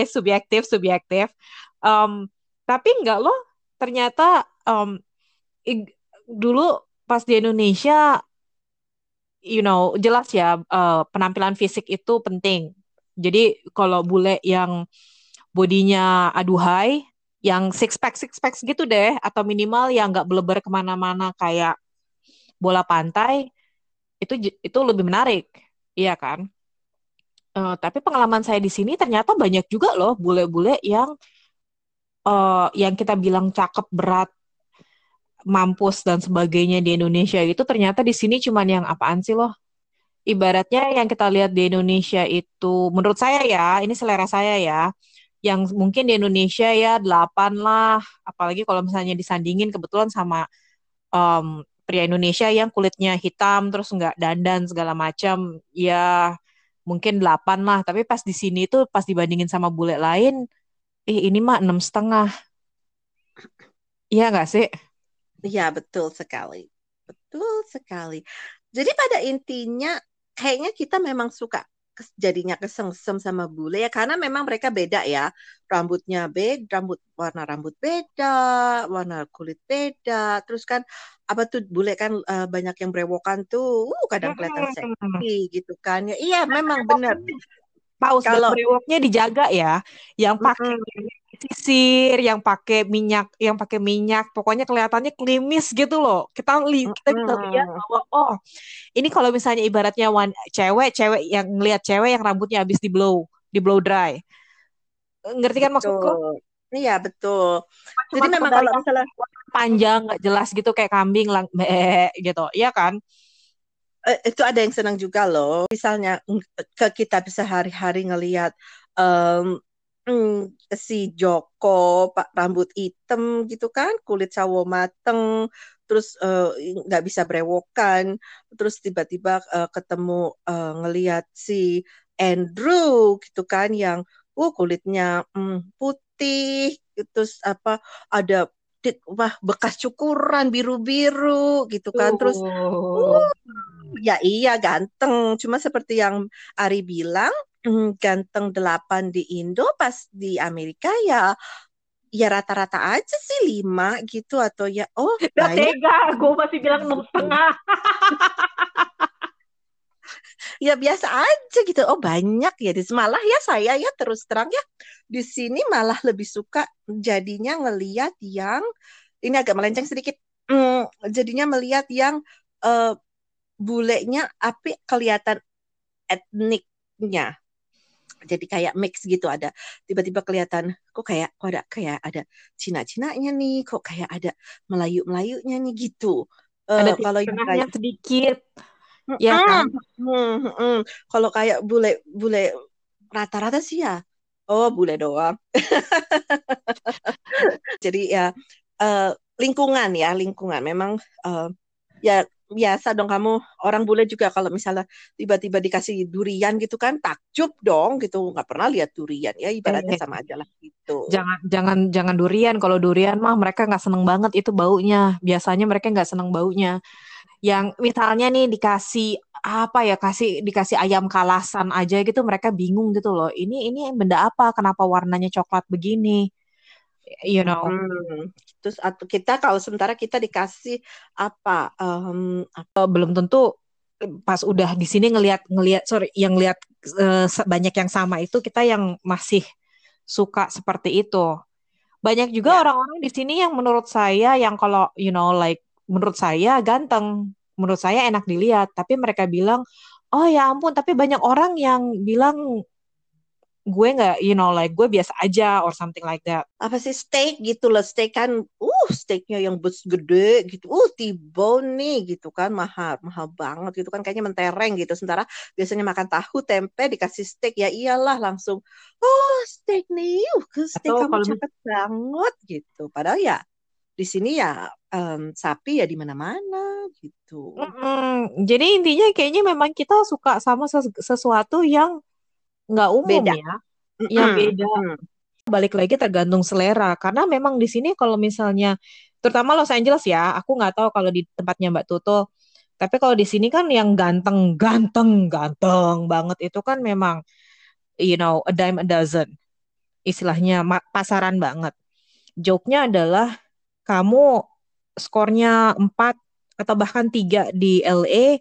subjektif, subjektif. Um, tapi enggak loh, ternyata um, dulu pas di Indonesia, you know, jelas ya uh, penampilan fisik itu penting. Jadi kalau bule yang bodinya aduhai, yang six pack six pack gitu deh, atau minimal yang nggak beleber ke mana-mana kayak bola pantai, itu itu lebih menarik, iya kan? Uh, tapi pengalaman saya di sini ternyata banyak juga loh bule-bule yang uh, yang kita bilang cakep berat mampus dan sebagainya di Indonesia itu ternyata di sini cuman yang apaan sih loh ibaratnya yang kita lihat di Indonesia itu menurut saya ya, ini selera saya ya, yang mungkin di Indonesia ya delapan lah, apalagi kalau misalnya disandingin kebetulan sama um, pria Indonesia yang kulitnya hitam terus nggak dandan segala macam, ya mungkin delapan lah. Tapi pas di sini tuh pas dibandingin sama bule lain, eh ini mah enam setengah. Iya nggak sih? Iya betul sekali, betul sekali. Jadi pada intinya kayaknya kita memang suka jadinya kesengsem sama bule ya karena memang mereka beda ya rambutnya beda rambut warna rambut beda warna kulit beda terus kan apa tuh bule kan uh, banyak yang brewokan tuh uh, kadang kelihatan seksi gitu kan ya iya memang benar paus kalau brewoknya dijaga ya yang pakai sisir, yang pakai minyak, yang pakai minyak, pokoknya kelihatannya klimis gitu loh. Kita li kita bisa lihat bahwa oh, ini kalau misalnya ibaratnya one, cewek, cewek yang ngelihat cewek yang rambutnya habis di blow, di blow dry. Ngerti kan maksudku? Iya betul. Cuma Jadi memang kalau misalnya panjang nggak jelas gitu kayak kambing lang gitu, iya kan? Eh, itu ada yang senang juga loh. Misalnya ke kita bisa hari-hari ngelihat um, Hmm, si Joko pak rambut hitam gitu kan kulit sawo mateng terus eh, nggak uh, bisa brewokan terus tiba-tiba uh, ketemu uh, ngelihat si Andrew gitu kan yang uh kulitnya um, putih terus apa ada wah bekas cukuran biru-biru gitu kan. Terus uh, ya iya ganteng. Cuma seperti yang Ari bilang mm, ganteng delapan di Indo pas di Amerika ya ya rata-rata aja sih lima gitu atau ya oh Gak tega gue masih bilang enam setengah ya biasa aja gitu. Oh banyak ya. Di malah ya saya ya terus terang ya di sini malah lebih suka jadinya ngeliat yang ini agak melenceng sedikit. Hmm, jadinya melihat yang uh, bulenya api kelihatan etniknya. Jadi kayak mix gitu ada. Tiba-tiba kelihatan kok kayak kok ada kayak ada Cina-Cinanya nih kok kayak ada Melayu-Melayunya nih gitu. Ada uh, kalau yang kayak sedikit ya kan? Hmm, hmm. kalau kayak bule bule rata-rata sih ya. Oh bule doang. Jadi ya uh, lingkungan ya lingkungan. Memang uh, ya biasa dong kamu. Orang bule juga kalau misalnya tiba-tiba dikasih durian gitu kan takjub dong gitu. Nggak pernah lihat durian. Ya ibaratnya eh, sama aja lah gitu. Jangan jangan jangan durian. Kalau durian mah mereka nggak seneng banget itu baunya. Biasanya mereka nggak seneng baunya yang misalnya nih dikasih apa ya kasih dikasih ayam kalasan aja gitu mereka bingung gitu loh ini ini benda apa kenapa warnanya coklat begini you know. Hmm. Terus atau kita kalau sementara kita dikasih apa? Um, apa? Belum tentu pas udah di sini ngelihat ngelihat sorry yang lihat uh, banyak yang sama itu kita yang masih suka seperti itu. Banyak juga ya. orang-orang di sini yang menurut saya yang kalau you know like menurut saya ganteng, menurut saya enak dilihat, tapi mereka bilang, "Oh ya ampun, tapi banyak orang yang bilang gue nggak you know like gue biasa aja or something like that. Apa sih steak gitu loh. Steak kan uh steaknya yang bus gede gitu. Uh tiba nih gitu kan. Mahal mahal banget gitu kan. Kayaknya mentereng gitu. Sementara biasanya makan tahu tempe dikasih steak. Ya iyalah langsung oh steak nih. Uh steak Atau kamu cepet banget gitu. Padahal ya di sini ya um, sapi ya di mana-mana gitu. Mm -hmm. Jadi intinya kayaknya memang kita suka sama sesuatu yang nggak umum beda. ya, yang beda. Balik lagi tergantung selera, karena memang di sini kalau misalnya, terutama Los Angeles ya, aku nggak tahu kalau di tempatnya Mbak Tuto, tapi kalau di sini kan yang ganteng, ganteng, ganteng banget itu kan memang, you know, a dime a dozen, istilahnya pasaran banget. Joke-nya adalah kamu skornya 4 atau bahkan 3 di LA,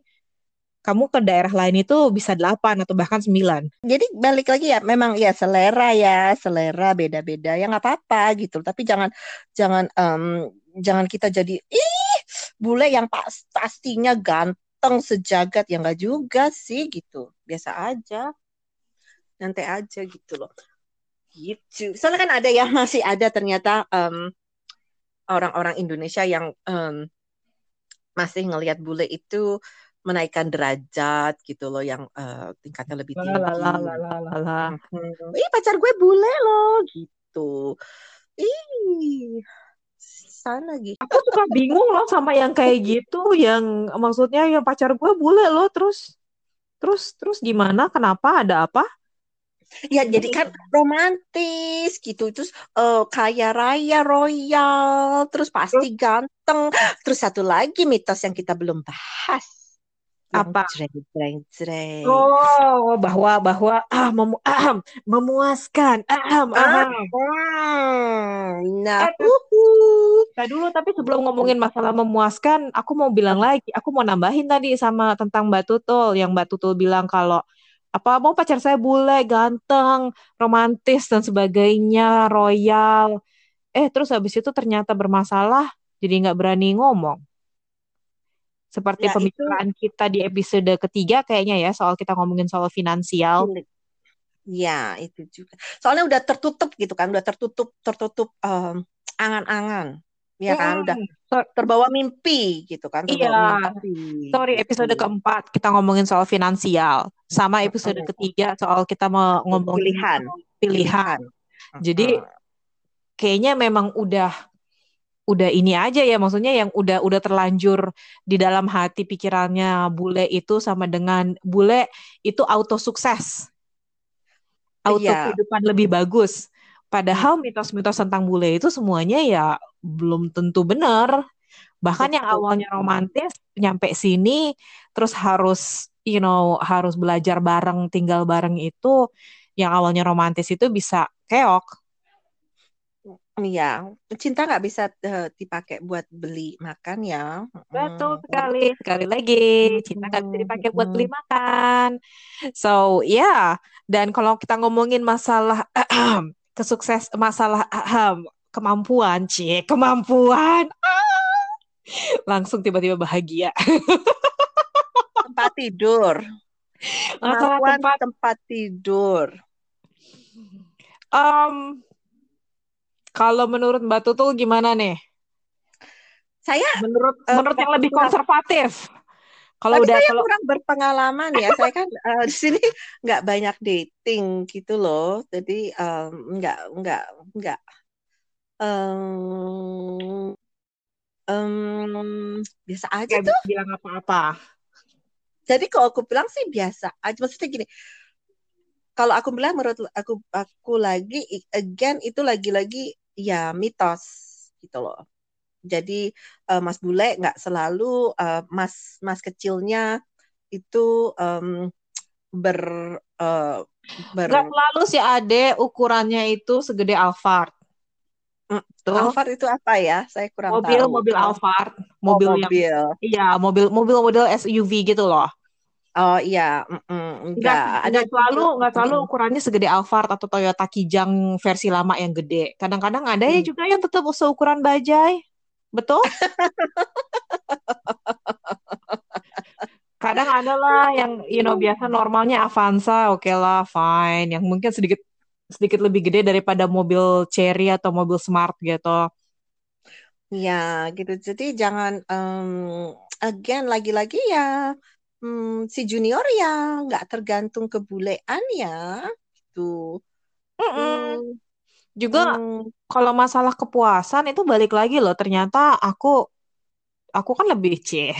kamu ke daerah lain itu bisa delapan atau bahkan sembilan. Jadi balik lagi ya, memang ya selera ya, selera beda-beda ya nggak apa-apa gitu. Tapi jangan jangan um, jangan kita jadi ih bule yang pas, pastinya ganteng sejagat yang nggak juga sih gitu. Biasa aja, nanti aja gitu loh. Gitu. Soalnya kan ada ya masih ada ternyata um, orang-orang Indonesia yang um, masih ngelihat bule itu menaikkan derajat gitu loh yang uh, tingkatnya lebih tinggi. Lalalala. Hmm. Ih pacar gue bule loh gitu. Ih sana gitu. Aku suka bingung loh sama yang kayak gitu, yang maksudnya yang pacar gue bule loh, terus terus terus gimana? Kenapa? Ada apa? Ya jadi kan romantis gitu. Terus uh, kaya raya royal terus pasti ganteng. Terus satu lagi mitos yang kita belum bahas. Apa? jreng jreng jreng. Oh bahwa bahwa ah, memu ah, memuaskan. Ah, ah. nah. Eh, uh, dulu tapi sebelum ngomongin masalah memuaskan aku mau bilang lagi aku mau nambahin tadi sama tentang Mbak Tutul. Yang Mbak Tutul bilang kalau apa mau pacar saya bule, ganteng, romantis dan sebagainya, royal. Eh terus habis itu ternyata bermasalah, jadi nggak berani ngomong. Seperti ya, pembicaraan itu... kita di episode ketiga kayaknya ya soal kita ngomongin soal finansial. Ya itu juga. Soalnya udah tertutup gitu kan, udah tertutup tertutup um, angan-angan ya kan? Udah terbawa mimpi gitu kan terbawa iya mimpi. sorry episode gitu. keempat kita ngomongin soal finansial sama episode ketiga soal kita mau ngomongin pilihan. pilihan. Jadi kayaknya memang udah udah ini aja ya maksudnya yang udah udah terlanjur di dalam hati pikirannya bule itu sama dengan bule itu auto sukses. Auto iya. kehidupan lebih bagus padahal mitos-mitos tentang bule itu semuanya ya belum tentu benar. Bahkan Betul. yang awalnya romantis nyampe sini terus harus you know harus belajar bareng, tinggal bareng itu yang awalnya romantis itu bisa keok. Iya, cinta nggak bisa uh, dipakai buat beli makan ya. Betul sekali. Sekali lagi, cinta nggak bisa dipakai buat beli makan. So, ya. Yeah. Dan kalau kita ngomongin masalah kesukses, masalah kemampuan, cie, kemampuan. Ah. Langsung tiba-tiba bahagia. tempat tidur. Kemampuan tempat, tempat tidur. Um, kalau menurut Mbak Tutul gimana nih? Saya menurut uh, menurut yang lebih konservatif. Kalau udah saya kalau kurang berpengalaman ya, saya kan uh, di sini nggak banyak dating gitu loh, jadi um, nggak nggak nggak um, um, biasa aja Gak tuh. bilang apa-apa. Jadi kalau aku bilang sih biasa aja. Maksudnya gini, kalau aku bilang menurut aku aku lagi again itu lagi-lagi ya mitos gitu loh. Jadi uh, Mas Bule nggak selalu uh, Mas Mas kecilnya itu um, ber uh, ber Gak selalu si Ade ukurannya itu segede Alphard. Mm, tuh. Alphard itu apa ya? Saya kurang mobil, tahu. Mobil Alphard, mobil, oh, mobil. yang iya, mobil mobil model SUV gitu loh. Oh iya, mm, mm, enggak. Ada selalu nggak selalu ukurannya segede Alphard atau Toyota Kijang versi lama yang gede. Kadang-kadang ada hmm. ya juga yang tetap seukuran bajai. Betul? Kadang ada lah yang you know biasa normalnya Avanza, oke okay lah, fine. Yang mungkin sedikit sedikit lebih gede daripada mobil Cherry atau mobil Smart gitu. Ya, gitu. Jadi jangan um, again lagi-lagi ya um, si junior ya nggak tergantung kebulean ya gitu. Mm -mm. Juga mm. kalau masalah kepuasan itu balik lagi loh. Ternyata aku aku kan lebih c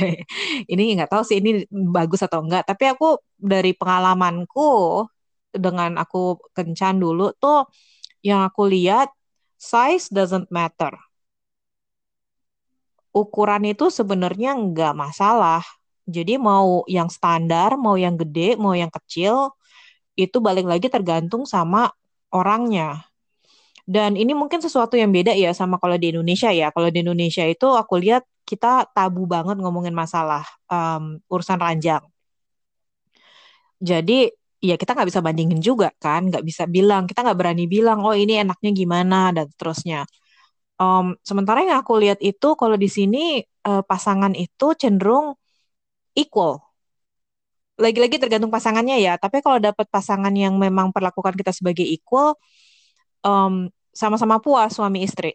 ini nggak tahu sih ini bagus atau enggak tapi aku dari pengalamanku dengan aku kencan dulu tuh yang aku lihat size doesn't matter. Ukuran itu sebenarnya nggak masalah. Jadi mau yang standar, mau yang gede, mau yang kecil, itu balik lagi tergantung sama orangnya. Dan ini mungkin sesuatu yang beda ya sama kalau di Indonesia ya. Kalau di Indonesia itu aku lihat kita tabu banget ngomongin masalah um, urusan ranjang. Jadi ya kita nggak bisa bandingin juga kan, nggak bisa bilang, kita nggak berani bilang, oh ini enaknya gimana dan seterusnya. Um, sementara yang aku lihat itu kalau di sini uh, pasangan itu cenderung equal. Lagi-lagi tergantung pasangannya ya, tapi kalau dapat pasangan yang memang perlakukan kita sebagai equal, um, sama-sama puas suami istri.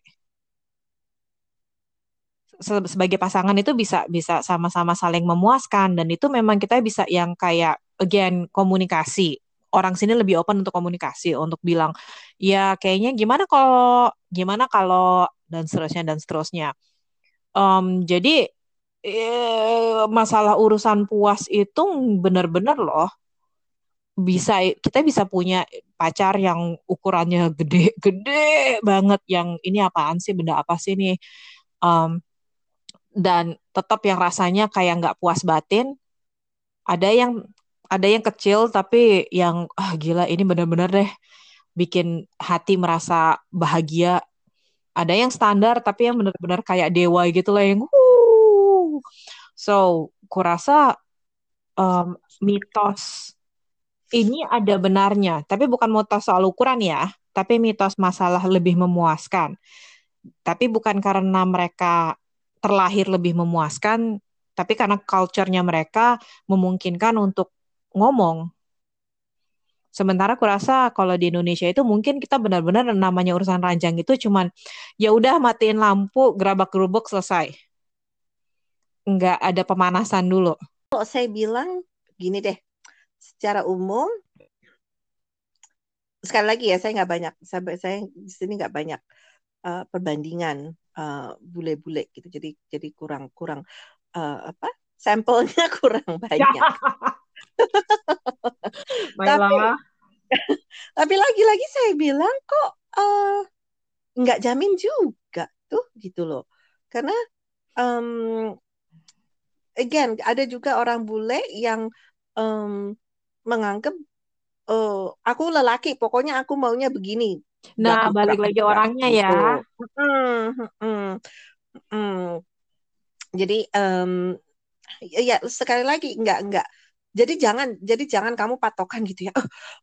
sebagai pasangan itu bisa bisa sama-sama saling memuaskan dan itu memang kita bisa yang kayak again komunikasi orang sini lebih open untuk komunikasi untuk bilang ya kayaknya gimana kalau gimana kalau dan seterusnya dan seterusnya um, jadi eh, masalah urusan puas itu benar-benar loh bisa kita bisa punya pacar yang ukurannya gede-gede banget yang ini apaan sih benda apa sih nih? Um, dan tetap yang rasanya kayak nggak puas batin. Ada yang ada yang kecil tapi yang ah gila ini benar-benar deh bikin hati merasa bahagia. Ada yang standar tapi yang benar-benar kayak dewa gitu lah yang Wuh. so kurasa um, mitos ini ada benarnya, tapi bukan mitos soal ukuran ya, tapi mitos masalah lebih memuaskan. Tapi bukan karena mereka terlahir lebih memuaskan, tapi karena culture-nya mereka memungkinkan untuk ngomong. Sementara aku rasa kalau di Indonesia itu mungkin kita benar-benar namanya urusan ranjang itu cuman ya udah matiin lampu, gerabak-gerubuk selesai. Enggak ada pemanasan dulu. Kalau saya bilang gini deh, secara umum sekali lagi ya saya nggak banyak saya, saya di sini nggak banyak uh, perbandingan uh, bule-bule gitu. Jadi jadi kurang kurang uh, apa sampelnya kurang banyak. Tapi tapi lagi-lagi saya bilang kok uh, nggak jamin juga tuh gitu loh. Karena um, again ada juga orang bule yang um, menganggap oh aku lelaki pokoknya aku maunya begini. Nah gak, balik lagi orangnya gitu. ya. Hmm, hmm, hmm. jadi um, ya sekali lagi enggak enggak jadi jangan jadi jangan kamu patokan gitu ya.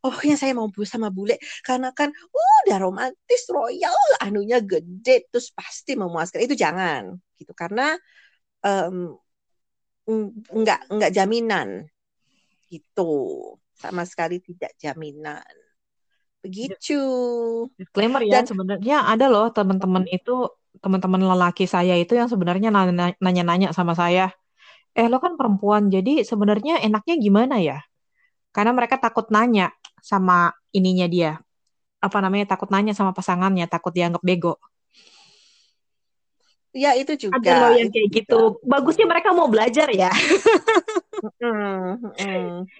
Oh pokoknya saya mau bu sama bule. Karena kan uh, udah romantis royal anunya gede terus pasti memuaskan. Itu jangan gitu. Karena um, enggak enggak jaminan itu sama sekali tidak jaminan. Begitu. Disclaimer ya, Dan, sebenarnya ada loh teman-teman itu, teman-teman lelaki saya itu yang sebenarnya nanya-nanya sama saya, eh lo kan perempuan, jadi sebenarnya enaknya gimana ya? Karena mereka takut nanya sama ininya dia, apa namanya, takut nanya sama pasangannya, takut dianggap bego. Ya itu juga. Ada loh yang kayak gitu. Bagusnya mereka mau belajar ya.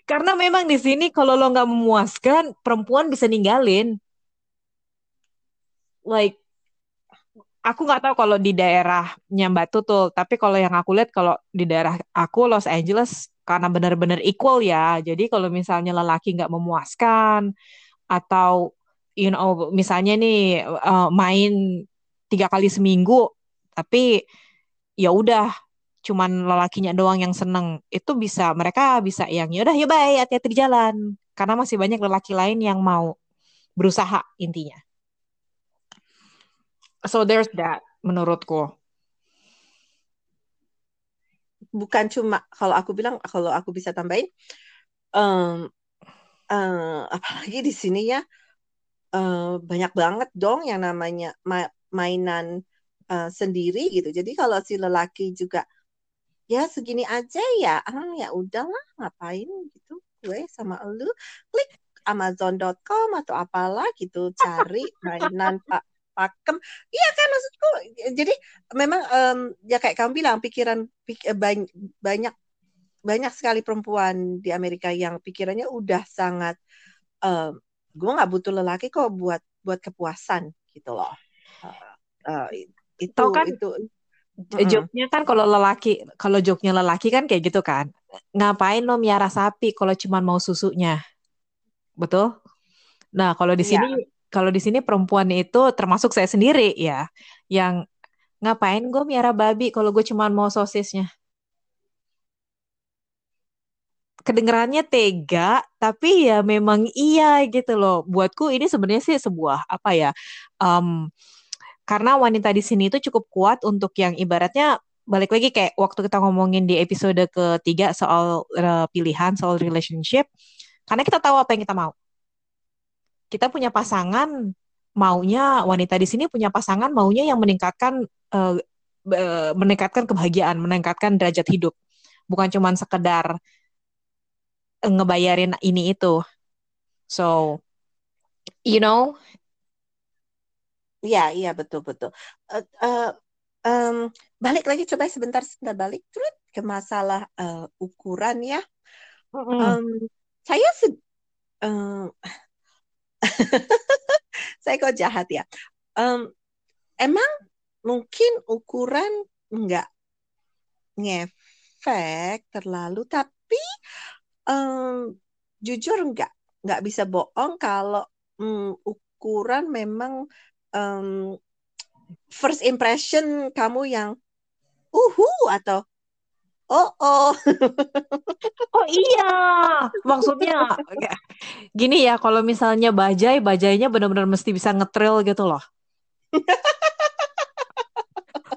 Karena memang di sini kalau lo nggak memuaskan, perempuan bisa ninggalin. Like, aku nggak tahu kalau di daerahnya Mbak Tutul, tapi kalau yang aku lihat kalau di daerah aku Los Angeles karena benar-benar equal ya. Jadi kalau misalnya lelaki nggak memuaskan atau you know misalnya nih uh, main tiga kali seminggu tapi ya udah cuman lelakinya doang yang seneng. Itu bisa mereka bisa yang ya udah ya baik hati-hati di jalan. Karena masih banyak lelaki lain yang mau berusaha intinya. So there's that menurutku. Bukan cuma kalau aku bilang kalau aku bisa tambahin um, uh, apalagi di sini ya uh, banyak banget dong yang namanya ma mainan uh, sendiri gitu. Jadi kalau si lelaki juga ya segini aja ya, ah ya udahlah ngapain gitu gue sama lu klik Amazon.com atau apalah gitu cari mainan pak pakem. Iya kan maksudku? Jadi memang um, ya kayak kamu bilang pikiran pik, eh, banyak banyak banyak sekali perempuan di Amerika yang pikirannya udah sangat um, gue nggak butuh lelaki kok buat buat kepuasan gitu loh. Uh, uh, itu Tau kan? itu. Joknya kan kalau lelaki kalau joknya lelaki kan kayak gitu kan. Ngapain lo miara sapi kalau cuma mau susunya? Betul? Nah kalau di iya. sini ya. kalau di sini perempuan itu termasuk saya sendiri ya yang ngapain gue miara babi kalau gue cuma mau sosisnya? Kedengerannya tega tapi ya memang iya gitu loh. Buatku ini sebenarnya sih sebuah apa ya um, karena wanita di sini itu cukup kuat untuk yang ibaratnya balik lagi kayak waktu kita ngomongin di episode ketiga soal uh, pilihan soal relationship karena kita tahu apa yang kita mau kita punya pasangan maunya wanita di sini punya pasangan maunya yang meningkatkan uh, uh, meningkatkan kebahagiaan, meningkatkan derajat hidup. Bukan cuma sekedar ngebayarin ini itu. So, you know, Iya, iya betul betul. Uh, uh, um, balik lagi coba sebentar sebentar balik terus ke masalah uh, ukuran ya. Mm -hmm. um, saya se um, saya kok jahat ya. Um, emang mungkin ukuran nggak ngefek terlalu, tapi um, jujur nggak nggak bisa bohong kalau um, ukuran memang um, first impression kamu yang uhu atau oh oh. Oh iya. Maksudnya gini ya kalau misalnya bajai bajainya benar-benar mesti bisa ngetril gitu loh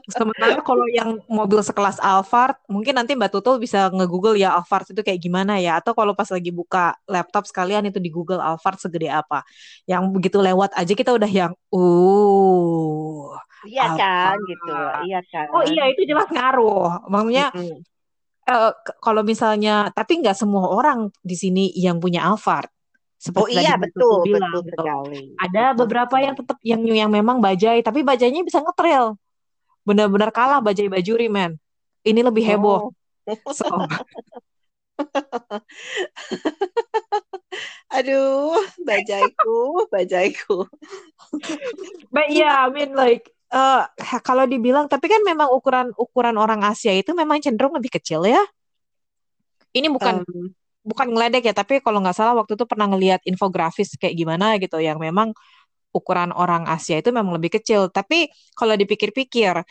Sementara kalau yang mobil sekelas Alphard, mungkin nanti Mbak Tutul bisa nge-google ya Alphard itu kayak gimana ya. Atau kalau pas lagi buka laptop sekalian itu di Google Alphard segede apa. Yang begitu lewat aja kita udah yang, uh. Iya kan, gitu. Iya kan. Oh iya, itu jelas ngaruh. Maksudnya, mm -hmm. uh, kalau misalnya, tapi nggak semua orang di sini yang punya Alphard seperti oh iya betul bilang, betul gitu. sekali. Ada betul, beberapa betul. yang tetap yang yang memang bajai tapi bajainya bisa ngetrail benar-benar kalah bajai bajuri men. Ini lebih heboh. Oh. so. aduh bajaiku bajaiku. But yeah I mean like uh, kalau dibilang tapi kan memang ukuran ukuran orang Asia itu memang cenderung lebih kecil ya. Ini bukan um, bukan ngeledek ya tapi kalau nggak salah waktu itu pernah ngelihat infografis kayak gimana gitu yang memang ukuran orang Asia itu memang lebih kecil. Tapi kalau dipikir-pikir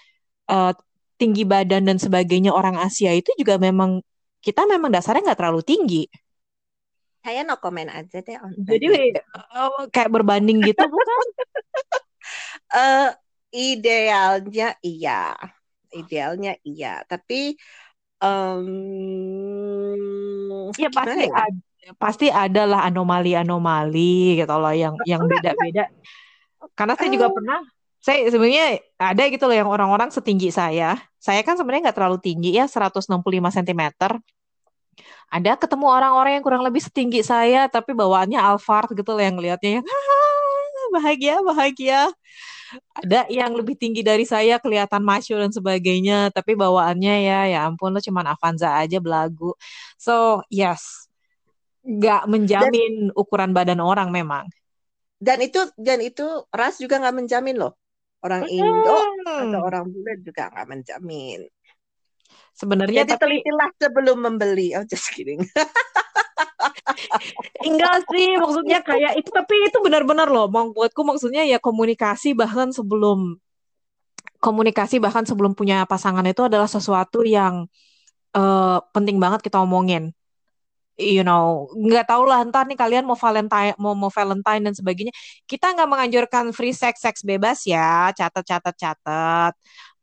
uh, tinggi badan dan sebagainya orang Asia itu juga memang kita memang dasarnya nggak terlalu tinggi. Saya no comment aja deh. Jadi uh, kayak berbanding gitu bukan? uh, idealnya iya, idealnya iya. Tapi um, ya pasti ya? ada pasti adalah anomali-anomali gitu loh yang yang beda-beda. Karena saya juga uh, pernah, saya sebenarnya ada gitu loh yang orang-orang setinggi saya. Saya kan sebenarnya nggak terlalu tinggi ya, 165 cm. Ada ketemu orang-orang yang kurang lebih setinggi saya, tapi bawaannya Alphard gitu loh yang lihatnya yang bahagia, bahagia. Ada yang lebih tinggi dari saya, kelihatan macho dan sebagainya, tapi bawaannya ya, ya ampun lo cuman Avanza aja belagu. So yes, nggak menjamin dan, ukuran badan orang memang. Dan itu dan itu ras juga nggak menjamin loh. Orang hmm. Indo atau orang bule juga nggak menjamin. Sebenarnya Jadi tapi... telitilah sebelum membeli. Oh just kidding. Enggak sih, maksudnya kayak itu tapi itu benar-benar loh. Mau buatku maksudnya ya komunikasi bahkan sebelum komunikasi bahkan sebelum punya pasangan itu adalah sesuatu yang uh, penting banget kita omongin you know nggak tahu lah ntar nih kalian mau Valentine mau mau Valentine dan sebagainya. Kita nggak menganjurkan free sex seks bebas ya catat catat catat.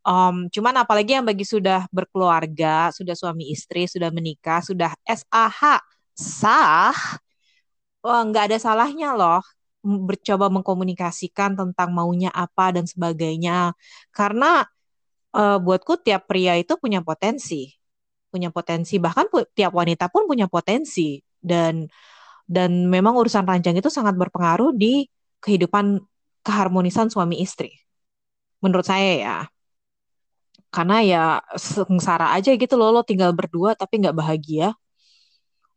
Um, cuman apalagi yang bagi sudah berkeluarga sudah suami istri sudah menikah sudah SAH sah? Oh, nggak ada salahnya loh bercoba mengkomunikasikan tentang maunya apa dan sebagainya. Karena uh, buatku tiap pria itu punya potensi punya potensi bahkan pu tiap wanita pun punya potensi. Dan dan memang urusan ranjang itu sangat berpengaruh di kehidupan keharmonisan suami istri. Menurut saya ya. Karena ya sengsara aja gitu loh lo tinggal berdua tapi nggak bahagia.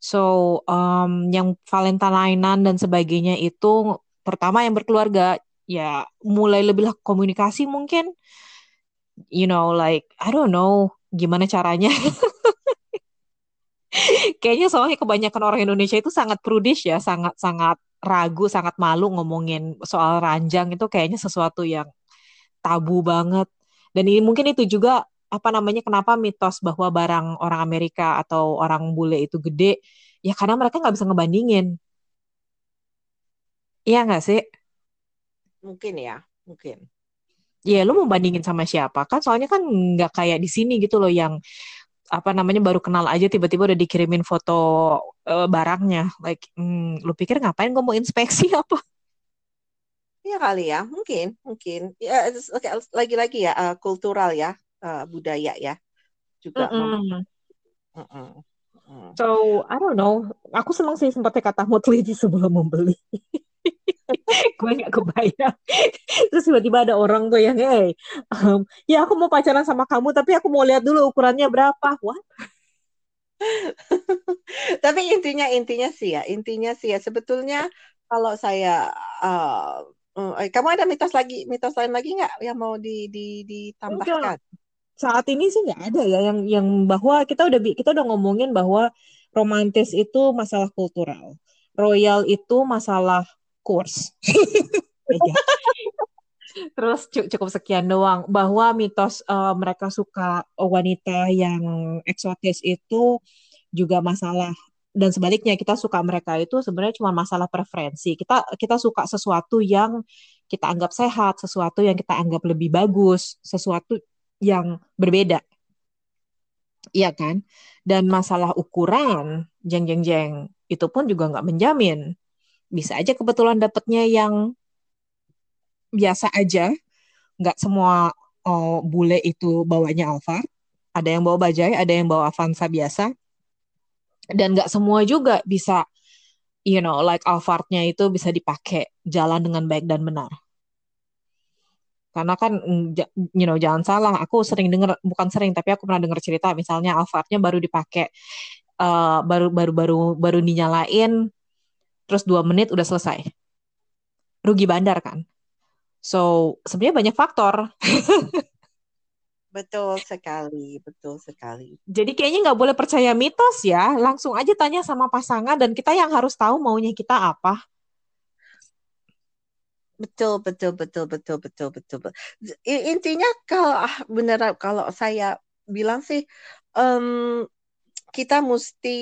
So um, yang Valentinean dan sebagainya itu pertama yang berkeluarga ya mulai lebih komunikasi mungkin. You know like I don't know gimana caranya kayaknya soalnya kebanyakan orang Indonesia itu sangat prudish ya, sangat sangat ragu, sangat malu ngomongin soal ranjang itu kayaknya sesuatu yang tabu banget. Dan ini mungkin itu juga apa namanya kenapa mitos bahwa barang orang Amerika atau orang bule itu gede ya karena mereka nggak bisa ngebandingin. Iya nggak sih? Mungkin ya, mungkin. Ya, lu mau bandingin sama siapa? Kan soalnya kan nggak kayak di sini gitu loh yang apa namanya baru kenal aja tiba-tiba udah dikirimin foto uh, barangnya like hmm, lu pikir ngapain gue mau inspeksi apa ya kali ya mungkin mungkin ya lagi-lagi ya uh, kultural ya uh, budaya ya juga. Mm -mm. Mm -mm. So I don't know. Aku senang sih sempat kata mau teliti sebelum membeli. gue nggak kebayang. Terus tiba-tiba ada orang tuh yang, hey, um, ya aku mau pacaran sama kamu, tapi aku mau lihat dulu ukurannya berapa. What? tapi intinya intinya sih ya, intinya sih ya sebetulnya kalau saya uh, uh, kamu ada mitos lagi mitos lain lagi nggak yang mau di, di, ditambahkan? Enggak saat ini sih nggak ada ya yang yang bahwa kita udah kita udah ngomongin bahwa romantis itu masalah kultural, royal itu masalah kurs. Terus cukup sekian doang bahwa mitos uh, mereka suka wanita yang eksotis itu juga masalah dan sebaliknya kita suka mereka itu sebenarnya cuma masalah preferensi. Kita kita suka sesuatu yang kita anggap sehat, sesuatu yang kita anggap lebih bagus, sesuatu yang berbeda. Iya kan? Dan masalah ukuran, jeng jeng jeng, itu pun juga nggak menjamin. Bisa aja kebetulan dapetnya yang biasa aja, nggak semua oh, bule itu bawanya Alphard. Ada yang bawa bajai, ada yang bawa Avanza biasa. Dan nggak semua juga bisa, you know, like Alphardnya itu bisa dipakai jalan dengan baik dan benar karena kan mm, you know jangan salah aku sering dengar bukan sering tapi aku pernah dengar cerita misalnya Alphardnya baru dipakai uh, baru baru baru baru dinyalain terus dua menit udah selesai rugi bandar kan so sebenarnya banyak faktor Betul sekali, betul sekali. Jadi kayaknya nggak boleh percaya mitos ya, langsung aja tanya sama pasangan dan kita yang harus tahu maunya kita apa. Betul, betul, betul, betul, betul, betul. Intinya kalau ah, benar kalau saya bilang sih um, kita mesti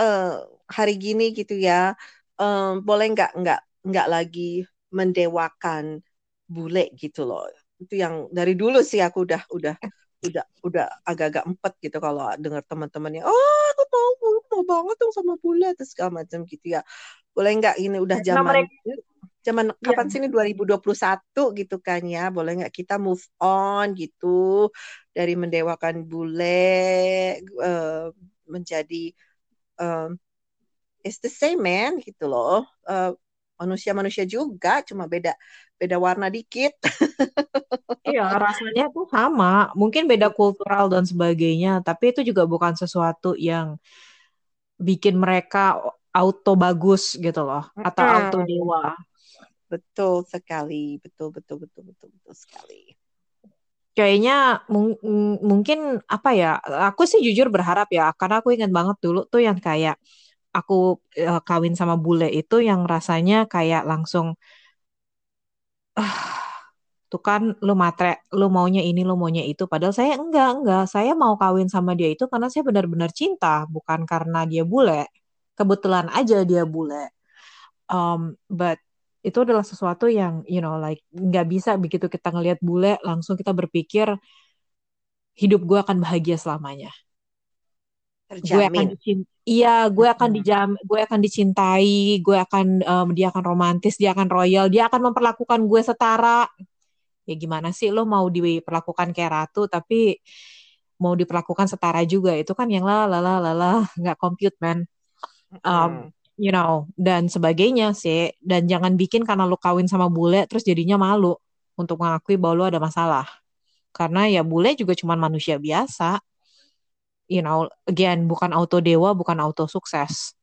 uh, hari gini gitu ya, um, boleh nggak nggak nggak lagi mendewakan bule gitu loh. Itu yang dari dulu sih aku udah udah udah udah agak-agak empet gitu kalau dengar teman-temannya, oh aku mau mau banget dong sama bule atau segala macam gitu ya. Boleh nggak ini udah zaman zaman ya. kapan sini 2021 gitu kan ya boleh nggak kita move on gitu dari mendewakan bule uh, menjadi uh, it's the same man gitu loh uh, manusia-manusia juga cuma beda beda warna dikit iya rasanya tuh sama mungkin beda kultural dan sebagainya tapi itu juga bukan sesuatu yang bikin mereka auto bagus gitu loh atau auto dewa Betul sekali, betul betul betul betul betul sekali. Kayaknya mung mungkin apa ya? Aku sih jujur berharap ya, karena aku ingat banget dulu tuh yang kayak aku uh, kawin sama bule itu yang rasanya kayak langsung uh, tuh kan lu matre, lu maunya ini, lu maunya itu. Padahal saya enggak, enggak. Saya mau kawin sama dia itu karena saya benar-benar cinta, bukan karena dia bule. Kebetulan aja dia bule. Um, but itu adalah sesuatu yang you know like nggak bisa begitu kita ngelihat bule langsung kita berpikir hidup gue akan bahagia selamanya gue akan iya gue akan dijam gue akan dicintai gue akan um, dia akan romantis dia akan royal dia akan memperlakukan gue setara ya gimana sih lo mau diperlakukan kayak ratu tapi mau diperlakukan setara juga itu kan yang lah lah lah lah nggak compute man um, you know, dan sebagainya sih. Dan jangan bikin karena lu kawin sama bule terus jadinya malu untuk mengakui bahwa lu ada masalah. Karena ya bule juga cuma manusia biasa. You know, again, bukan auto dewa, bukan auto sukses.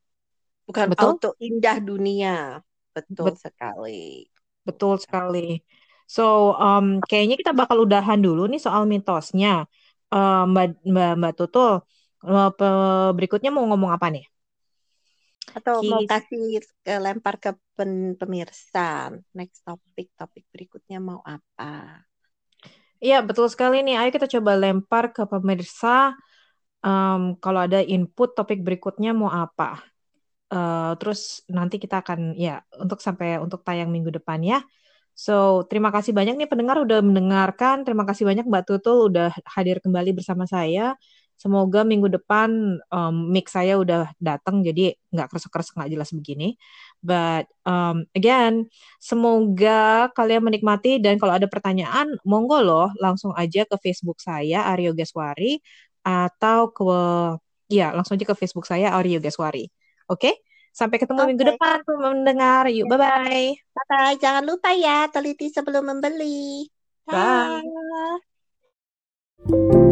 Bukan Betul? auto indah dunia. Betul Bet sekali. Betul sekali. So, um, kayaknya kita bakal udahan dulu nih soal mitosnya. Uh, Mbak, Mbak, Mbak Tutul, uh, berikutnya mau ngomong apa nih? Atau mau kasih ke lempar ke pen, pemirsa. Next topik, topik berikutnya mau apa? Iya, betul sekali nih. Ayo kita coba lempar ke pemirsa. Um, kalau ada input topik berikutnya mau apa? Uh, terus nanti kita akan ya untuk sampai untuk tayang minggu depan ya. So terima kasih banyak nih pendengar udah mendengarkan. Terima kasih banyak Mbak Tutul udah hadir kembali bersama saya. Semoga minggu depan um, mix saya udah datang jadi nggak kresek-kresek nggak jelas begini. But um, again, semoga kalian menikmati dan kalau ada pertanyaan, monggo loh langsung aja ke Facebook saya Aryo Geswari atau ke ya langsung aja ke Facebook saya Aryo Geswari. Oke? Okay? Sampai ketemu okay. minggu depan mendengar. Yuk, bye-bye. Bye-bye. Jangan lupa ya teliti sebelum membeli. Bye. bye.